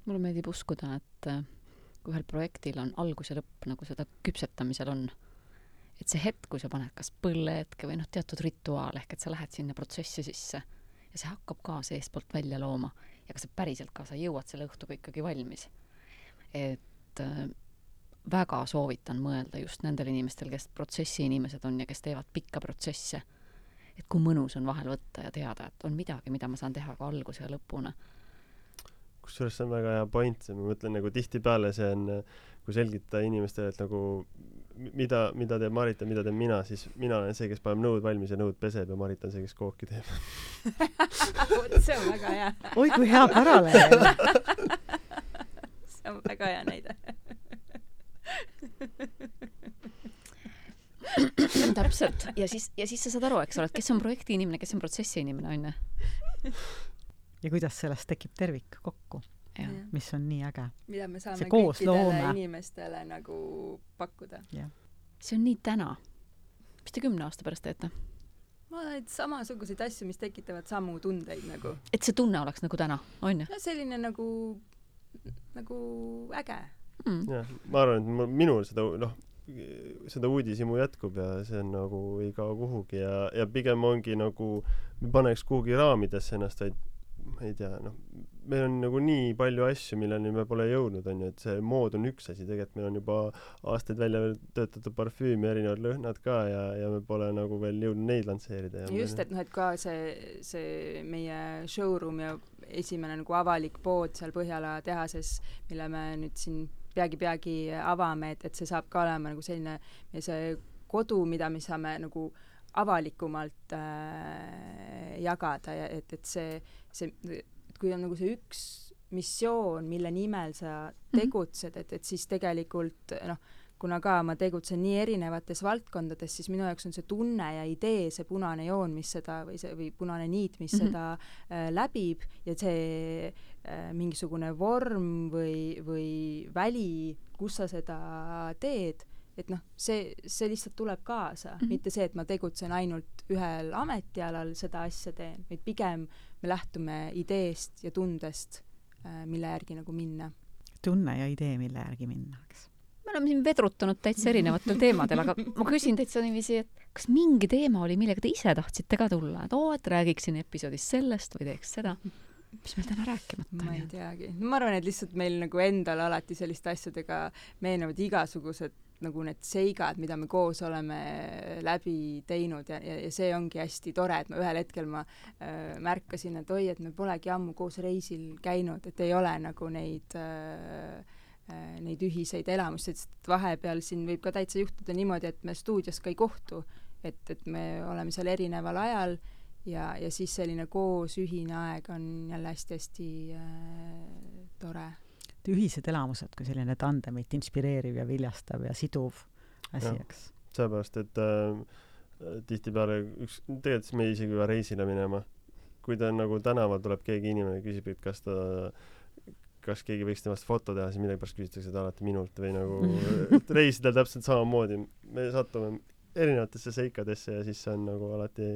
mulle meeldib uskuda, et äh, kui ühel projektil on algus ja lõpp, nagu seda küpsetamisel on, et see hetk, kui sa paned kas põllehetke või noh, teatud rituaal, ehk et sa lähed sinna protsessi sisse ja see hakkab ka seestpoolt välja looma ja kas sa päriselt ka, sa jõuad selle õhtuga ikkagi valmis. et äh, väga soovitan mõelda just nendel inimestel, kes protsessi inimesed on ja kes teevad pikka protsesse. et kui mõnus on vahel võtta ja teada, et on midagi, mida ma saan teha ka alguse ja lõpuni. kusjuures see on väga hea point, ma mõtlen nagu tihtipeale see on, kui selgitada inimestele, et nagu mida, mida teeb Marit ja mida teen mina, siis mina olen see, kes paneb nõud valmis ja nõud peseb ja Marit on see, kes kooki teeb. [laughs] vot see on väga hea, oi kui hea paralleel [laughs] see on väga hea näide. [laughs] täpselt. Ja siis ja siis sa saad aru eks ole et kes on projekti inimene kes on protsessi inimene onju ja kuidas sellest tekib tervik kokku jah Jah. mis on nii äge mida me saame kõikidele inimestele nagu pakkuda. see on nii täna mis te kümne aasta pärast teete ma arvan, et samasuguseid asju, mis tekitavad samu tundeid nagu. et see tunne oleks nagu täna onju no selline nagu, nagu äge. mm. jah, ma arvan, et minul seda noh, seda uudishimu jätkub ja see on nagu ei kao kuhugi ja, ja pigem ongi nagu, me paneks kuhugi raamidesse ennast, vaid ma ei tea, noh, meil on nagu nii palju asju, milleni me pole jõudnud, on ju, et see mood on üks asi, tegelikult meil on juba aastaid välja töötatud parfüüm ja erinevad lõhnad ka ja, ja me pole nagu veel jõudnud neid lansseerida just, et noh, et ka see, see meie showroom ja esimene nagu avalik pood seal Põhjala tehases, mille me nüüd siin peagi-peagi avame, et, et see saab ka olema nagu selline meie see kodu, mida me saame nagu avalikumalt äh, jagada ja et, et see, see, et kui on nagu see üks missioon, mille nimel sa tegutsed, et, et siis tegelikult noh, kuna ka ma tegutsen nii erinevates valdkondades, siis minu jaoks on see tunne ja idee, see punane joon, mis seda või see või punane niit, mis mm -hmm. seda äh, läbib ja see äh, mingisugune vorm või, või väli, kus sa seda teed, et noh, see, see lihtsalt tuleb kaasa mm, -hmm. mitte see, et ma tegutsen ainult ühel ametialal, seda asja teen, vaid pigem me lähtume ideest ja tundest äh,, mille järgi nagu minna. tunne ja idee, mille järgi minna, eks me oleme siin vedrutanud täitsa erinevatel teemadel, aga ma küsin täitsa niiviisi, et kas mingi teema oli, millega te ise tahtsite ka tulla, et oo, et räägiksin episoodis sellest või teeks seda? mis meil täna rääkimata ma ei on? teagi, no ma arvan, et lihtsalt meil nagu endal alati selliste asjadega meenuvad igasugused nagu need seigad, mida me koos oleme läbi teinud ja, ja, ja see ongi hästi tore, et ma ühel hetkel ma äh, märkasin, et oi, et me polegi ammu koos reisil käinud, et ei ole nagu neid äh, äh, neid ühiseid elamusi, sest vahepeal siin võib ka täitsa juhtuda niimoodi, et me stuudios ka ei kohtu. et, et me oleme seal erineval ajal ja, ja siis selline koos ühine aeg on jälle hästi-hästi äh, tore. Et ühised elamused kui selline tandemit inspireeriv ja viljastav ja siduv asi eks. Sellepärast, et äh, tihtipeale üks, tegelikult siis me isegi peame reisile minema. kui ta on nagu tänaval tuleb keegi inimene, küsib, et kas ta, kas keegi võiks temast foto teha, siis millegipärast küsitakse seda alati minult või nagu [laughs] reisidel täpselt samamoodi, me satume erinevatesse seikadesse ja siis see on nagu alati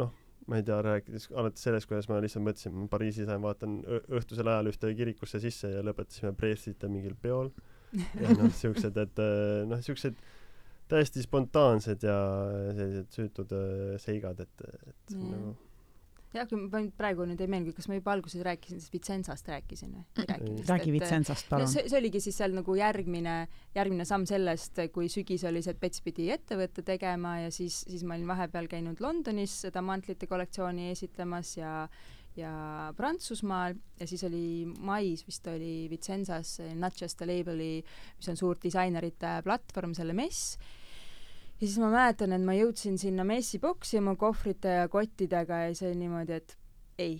noh, ma ei tea, rääkides alates sellest, kuidas ma lihtsalt mõtlesin, ma Pariisis lähen vaatan õhtusel ajal ühte kirikusse sisse ja lõpetasime Brexite mingil peol ja noh, [laughs] siuksed, et äh, noh, siuksed täiesti spontaansed ja sellised süütud äh, seigad, et, et Jah. nagu jah, kui ma praegu nüüd ei meeldi, kas ma juba alguses rääkisin siis Vicenzast rääkisin või? rääkinud vist, räägi et, Vitsensast no palun see, see oligi siis seal nagu järgmine, järgmine samm sellest, kui sügis oli see, et Pets pidi ettevõtte tegema ja siis, siis ma olin vahepeal käinud Londonis seda mantlite kollektsiooni esitlemas ja ja Prantsusmaal ja siis oli mais vist oli Vicenzas Not Just a Label'i, mis on suur disainerite platvorm, selle mess. Ja siis ma mäletan, et ma jõudsin sinna messi boksi oma kohvrite ja kottidega ja see oli niimoodi, et ei,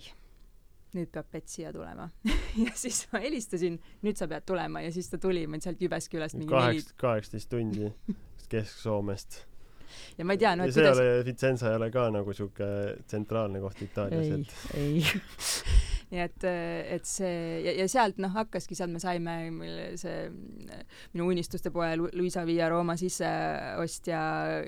nüüd peab Pet siia tulema [laughs] ja siis ma helistasin, nüüd sa pead tulema ja siis ta tuli, olin sealt Jyväskyläst mingi kaheksa, kaheksateist tundi [laughs] Kesk-Soomest. ja ma ei tea, no et see ei kuidas ole, Vicenza ei ole ka nagu sihuke tsentraalne koht Itaalias, ei et, ei. [laughs] nii et, et see ja, ja sealt noh, hakkaski, sealt me saime see minu unistuste poe Lu- Luisa Via Rooma sisseostja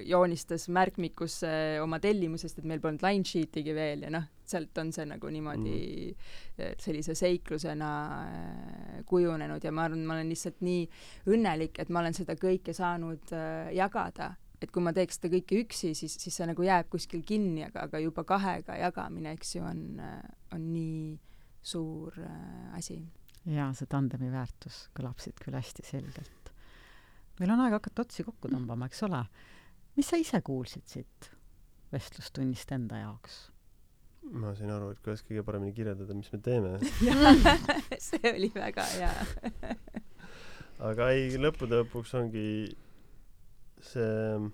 joonistas märkmikusse oma tellimusest, et meil polnud line sheet'igi veel ja noh, sealt on see nagu niimoodi mm. sellise seiklusena äh, kujunenud ja ma arvan, ma olen lihtsalt nii õnnelik, et ma olen seda kõike saanud äh, jagada et kui ma teeks seda kõike üksi, siis, siis see nagu jääb kuskil kinni, aga, aga juba kahega jagamine, eks ju, on, on nii suur äh, asi. jaa, see tandemi väärtus kõlab siit küll hästi selgelt. meil on aeg hakata otsi kokku tõmbama, eks ole. mis sa ise kuulsid siit vestlustunnist enda jaoks? ma sain aru, et kuidas kõige paremini kirjeldada, mis me teeme. [laughs] [laughs] see oli väga hea. [laughs] aga ei, lõppude lõpuks ongi see,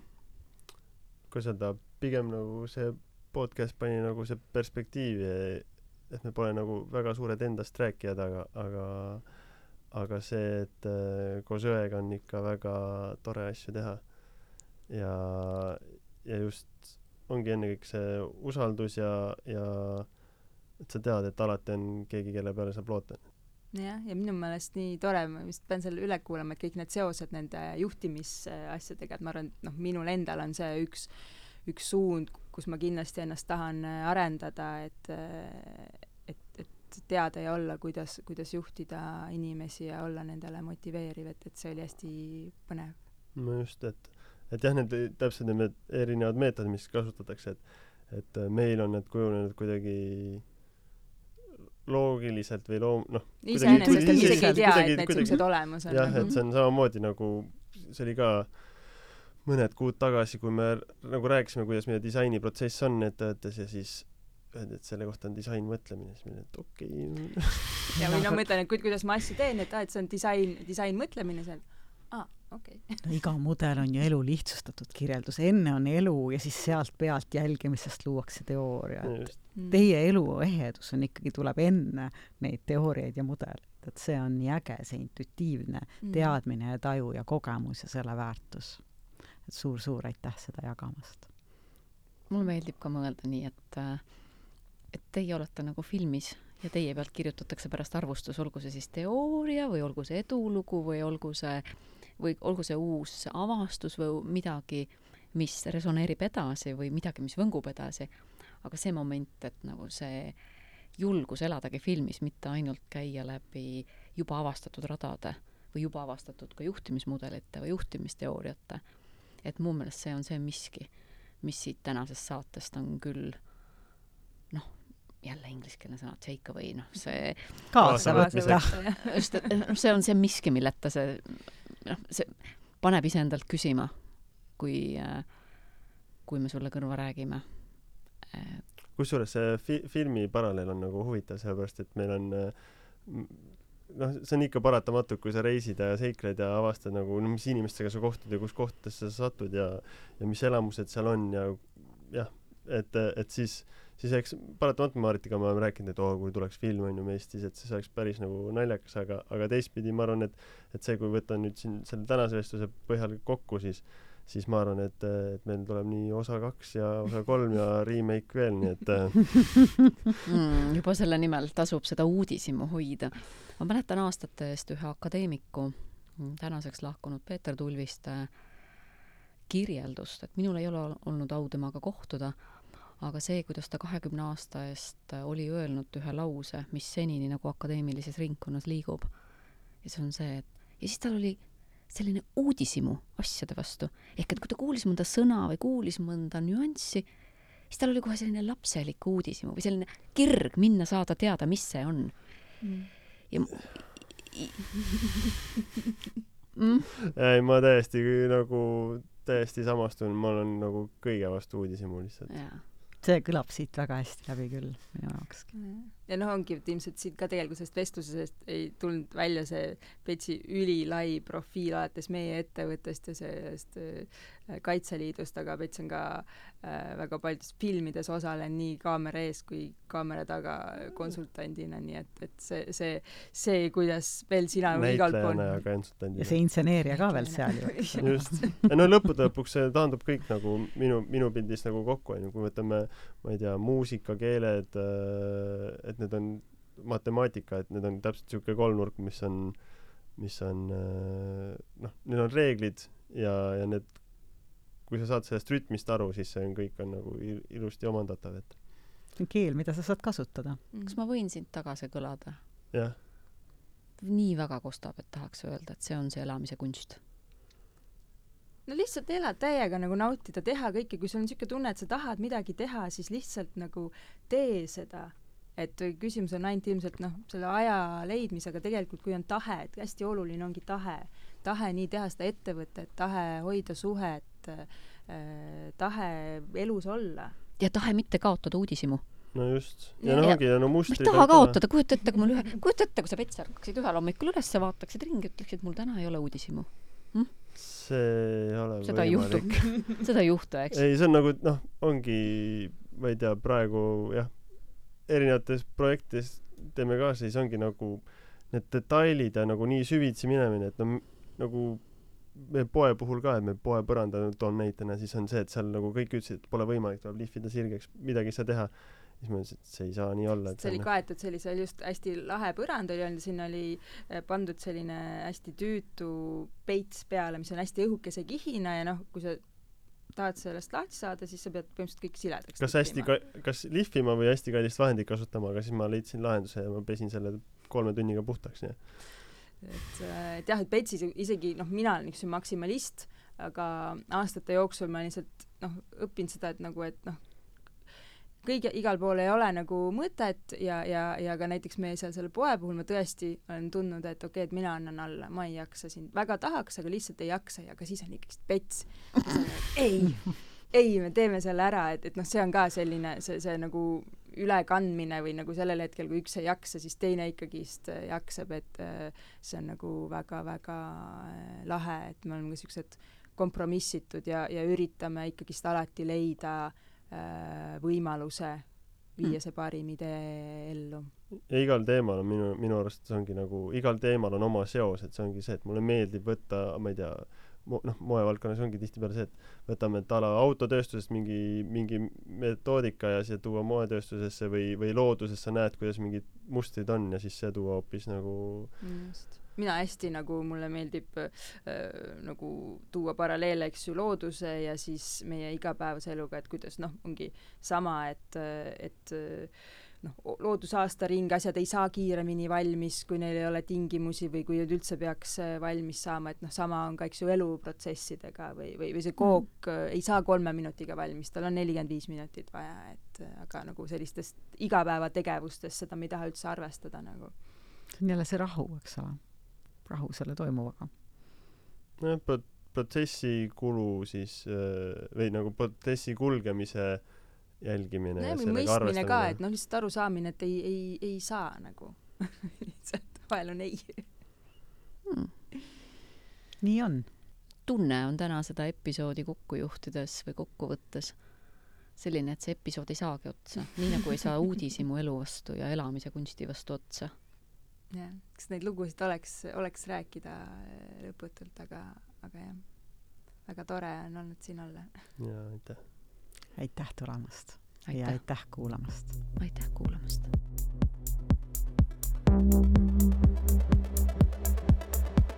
kuidas öelda, pigem nagu see podcast pani nagu see perspektiivi, et me pole nagu väga suured endast rääkijad, aga, aga aga see, et äh, koos õega on ikka väga tore asju teha. ja, ja just ongi ennekõike see usaldus ja, ja et sa tead, et alati on keegi, kelle peale saab loota. jah, ja minu meelest nii tore, ma vist pean selle üle kuulama, et kõik need seosed nende juhtimisasjadega, et ma arvan, et noh, minul endal on see üks, üks suund, kus ma kindlasti ennast tahan äh, arendada, et et, et teada ja olla, kuidas, kuidas juhtida inimesi ja olla nendele motiveeriv, et, et see oli hästi põnev. no just, et, et jah, need täpselt need erinevad meetodid, mis kasutatakse, et et äh, meil on need kujunenud kuidagi loogiliselt või loom-, noh, iseenesest, isegi ei tea, et need siuksed olemas on. jah, et see on samamoodi nagu, see oli ka mõned kuud tagasi, kui me nagu rääkisime, kuidas meie disainiprotsess on ettevõttes ja siis öeldi, et selle kohta on disainmõtlemine, siis me olime, et okei okay. [laughs] ja või no mõtlen, et ku- kuidas ma asju teen, et aa, et see on disain, disainmõtlemine seal. aa, okei okay.. no iga mudel on ju elu lihtsustatud kirjeldus, enne on elu ja siis sealt pealt jälgimisest luuakse teooria. just, Teie elu ehedus on ikkagi, tuleb enne neid teooriaid ja mudeleid, et see on nii äge, see intuitiivne Mm. teadmine ja taju ja kogemus ja selle väärtus. Et suur-suur aitäh seda jagamast. mulle meeldib ka mõelda nii, et äh, et teie olete nagu filmis ja teie pealt kirjutatakse pärast arvustus, olgu see siis teooria või olgu see edulugu või olgu see või olgu see uus avastus või midagi, mis resoneerib edasi või midagi, mis võngub edasi. aga see moment, et nagu see julgus eladagi filmis, mitte ainult käia läbi juba avastatud radade või juba avastatud ka juhtimismudelite või juhtimisteooriate, et mu meelest see on see miski mis siit tänasest saatest on küll noh, jälle ingliskeelne sõna take away, noh see kaasa Kaasa võtta. [laughs] just, et noh, see on see miski, milleta see noh, see paneb iseendalt küsima, kui, kui me sulle kõrva räägime. kusjuures see fi-, filmi paralleel on nagu huvitav, sellepärast et meil on noh, see on ikka paratamatu, kui sa reisid ja seikled ja avastad nagu no mis inimestega sa kohtud ja kus kohtadesse sa satud ja ja mis elamused seal on ja jah, et, et siis siis eks paratamatult Maritiga me oleme rääkinud, et oo, kui tuleks film on ju Eestis, et siis oleks päris nagu naljakas, aga, aga teistpidi ma arvan, et et see, kui võtta nüüd siin selle tänase vestluse põhjal kokku, siis siis ma arvan, et, et meil tuleb nii osa kaks ja osa kolm ja [laughs] remake veel, nii et äh, mm,. juba selle nimel tasub seda uudishimu hoida. ma mäletan aastate eest ühe akadeemiku, tänaseks lahkunud Peeter Tulviste kirjeldust, et minul ei ole olnud au temaga kohtuda, aga see, kuidas ta kahekümne aasta eest oli öelnud ühe lause, mis senini nagu akadeemilises ringkonnas liigub. ja see on see, et ja siis tal oli selline uudishimu asjade vastu. ehk et kui ta kuulis mõnda sõna või kuulis mõnda nüanssi, siis tal oli kohe selline lapselik uudishimu või selline kirg minna saada teada, mis see on. ja m- i- [laughs] mm, ei ma täiesti nagu täiesti samastun, ma olen nagu kõige vastu uudishimu lihtsalt. see kõlab siit väga hästi läbi küll minu jaokski. Ja noh, ongi, et ilmselt siit ka tegelikult sellest vestlusest ei tulnud välja see Petsi ülilai profiil alates meie ettevõttest ja sellest äh, Kaitseliidust, aga Pets on ka äh, väga paljudes filmides osalenud nii kaamera ees kui kaamera taga konsultandina, nii et, et see, see, see, kuidas veel sina igal pool näitlejana ja konsultandina. ja see intseneerija ka veel seal ju. [laughs] just. no lõppude lõpuks see taandub kõik nagu minu, minu pildis nagu kokku, onju, kui võtame, ma ei tea, muusika, keeled, äh, et need on matemaatika, et need on täpselt niisugune kolmnurk, mis on, mis on äh, noh, need on reeglid ja, ja need kui sa saad sellest rütmist aru, siis see on, kõik on nagu ilusti omandatav, et see on keel, mida sa saad kasutada. kas ma võin sind tagasi kõlada? jah. nii väga kostab, et tahaks öelda, et see on see elamise kunst. no lihtsalt elad täiega nagu nautida, teha kõike, kui sul on niisugune tunne, et sa tahad midagi teha, siis lihtsalt nagu tee seda et küsimus on ainult ilmselt noh, selle aja leidmisega tegelikult, kui on tahe, et hästi oluline ongi tahe. tahe nii teha seda ettevõtet, tahe hoida suhet äh,, tahe elus olla. ja tahe mitte kaotada uudishimu no just. ja noh, ongi no mustrid ma ei taha kaotada, kujuta ette, kui mul ühe, kujuta ette, kui sa Pets ärkaksid ühel hommikul üles, vaataksid ringi, ütleksid, mul täna ei ole uudishimu hm?. see ei ole seda juhtu [laughs] seda ei juhtu, eks. ei, see on nagu, noh, ongi, ma ei tea, praegu jah, erinevates projektides teeme ka, siis ongi nagu need detailid ja nagu nii süvitsi minemine, et no nagu meie poe puhul ka, et me poe põranda toon näitena, siis on see, et seal nagu kõik ütlesid, et pole võimalik, tuleb lihvida sirgeks, midagi ei saa teha. siis ma ütlesin, et see ei saa nii olla. see oli kaetud sellise just hästi lahe põrand oli olnud, sinna oli eh, pandud selline hästi tüütu peits peale, mis on hästi õhukese kihina ja noh, kui sa tahad sellest lahti saada, siis sa pead põhimõtteliselt kõik siledaks kas hästi ka-, kas lihvima või hästi kallist vahendit kasutama, aga siis ma leidsin lahenduse ja ma pesin selle kolme tunniga puhtaks, nii et, et jah, et Betsis isegi noh, mina olen niisugune maksimalist, aga aastate jooksul ma lihtsalt noh, õppinud seda, et nagu, et noh, kõige, igal pool ei ole nagu mõtet ja, ja, ja ka näiteks meie seal selle poe puhul ma tõesti olen tundnud, et okei okay,, et mina annan alla, ma ei jaksa siin, väga tahaks, aga lihtsalt ei jaksa ja aga siis on ikkagist pets. [laughs] ei, ei, me teeme selle ära, et, et noh, see on ka selline, see, see nagu ülekandmine või nagu sellel hetkel, kui üks ei jaksa, siis teine ikkagist jaksab, et äh, see on nagu väga-väga äh, lahe, et me oleme ka siuksed kompromissitud ja, ja üritame ikkagist alati leida äh, Äh, võimaluse viia see parim idee ellu. ja igal teemal on minu, minu arust see ongi nagu, igal teemal on oma seos, et see ongi see, et mulle meeldib võtta, ma ei tea, noh, moevaldkonnas ongi tihtipeale see, et võtame, et a la autotööstusest mingi, mingi metoodika ja see tuua moetööstusesse või, või loodusesse näed, kuidas mingid mustrid on ja siis see tuua hoopis nagu just mina hästi nagu mulle meeldib äh, nagu tuua paralleele, eks ju, looduse ja siis meie igapäevase eluga, et kuidas noh, ongi sama, et, et noh, loodusaasta ring, asjad ei saa kiiremini valmis, kui neil ei ole tingimusi või kui need üldse peaks äh, valmis saama, et noh, sama on ka, eks ju, eluprotsessidega või, või, või see kook mm. ei saa kolme minutiga valmis, tal on nelikümmend viis minutit vaja, et aga nagu sellistest igapäevategevustest seda me ei taha üldse arvestada nagu. see on jälle see rahu, eks ole rahu selle toimuvaga. nojah, prot-, protsessi kulu siis äh, või nagu protsessi kulgemise jälgimine no, ja sellega arvestamine. ka, et noh, lihtsalt arusaamine, et ei, ei, ei saa nagu [laughs] lihtsalt vahel on ei hmm.. nii on. tunne on täna seda episoodi kokku juhtides või kokku võttes selline, et see episood ei saagi otsa, nii nagu ei saa [laughs] uudishimu elu vastu ja elamise kunsti vastu otsa jah, eks neid lugusid oleks, oleks rääkida äh, lõputult, aga, aga jah, väga tore on olnud siin olla. jaa, aitäh! aitäh tulemast aitäh. ja aitäh kuulamast! aitäh kuulamast!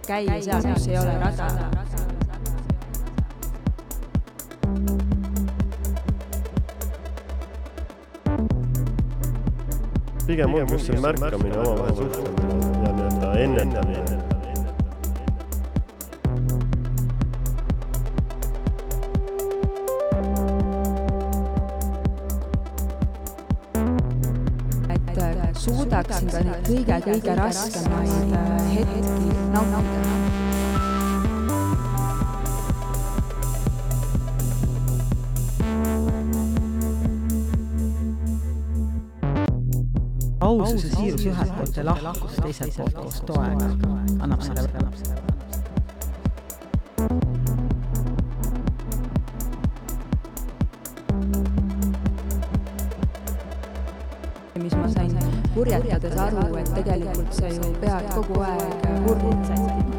käia seal, kus ei ole rada pigem on just see märkamine, omavahel suhtlemine ja nii-öelda ennetamine. et suudaksin ka neid kõige-kõige raskemaid äh, hetki nautida ausus ja siirus ühelt poolt ja lahkus teiselt poolt koos toega annab selle mis ma sain purjetades aru, et tegelikult sa ju pead kogu aeg purjet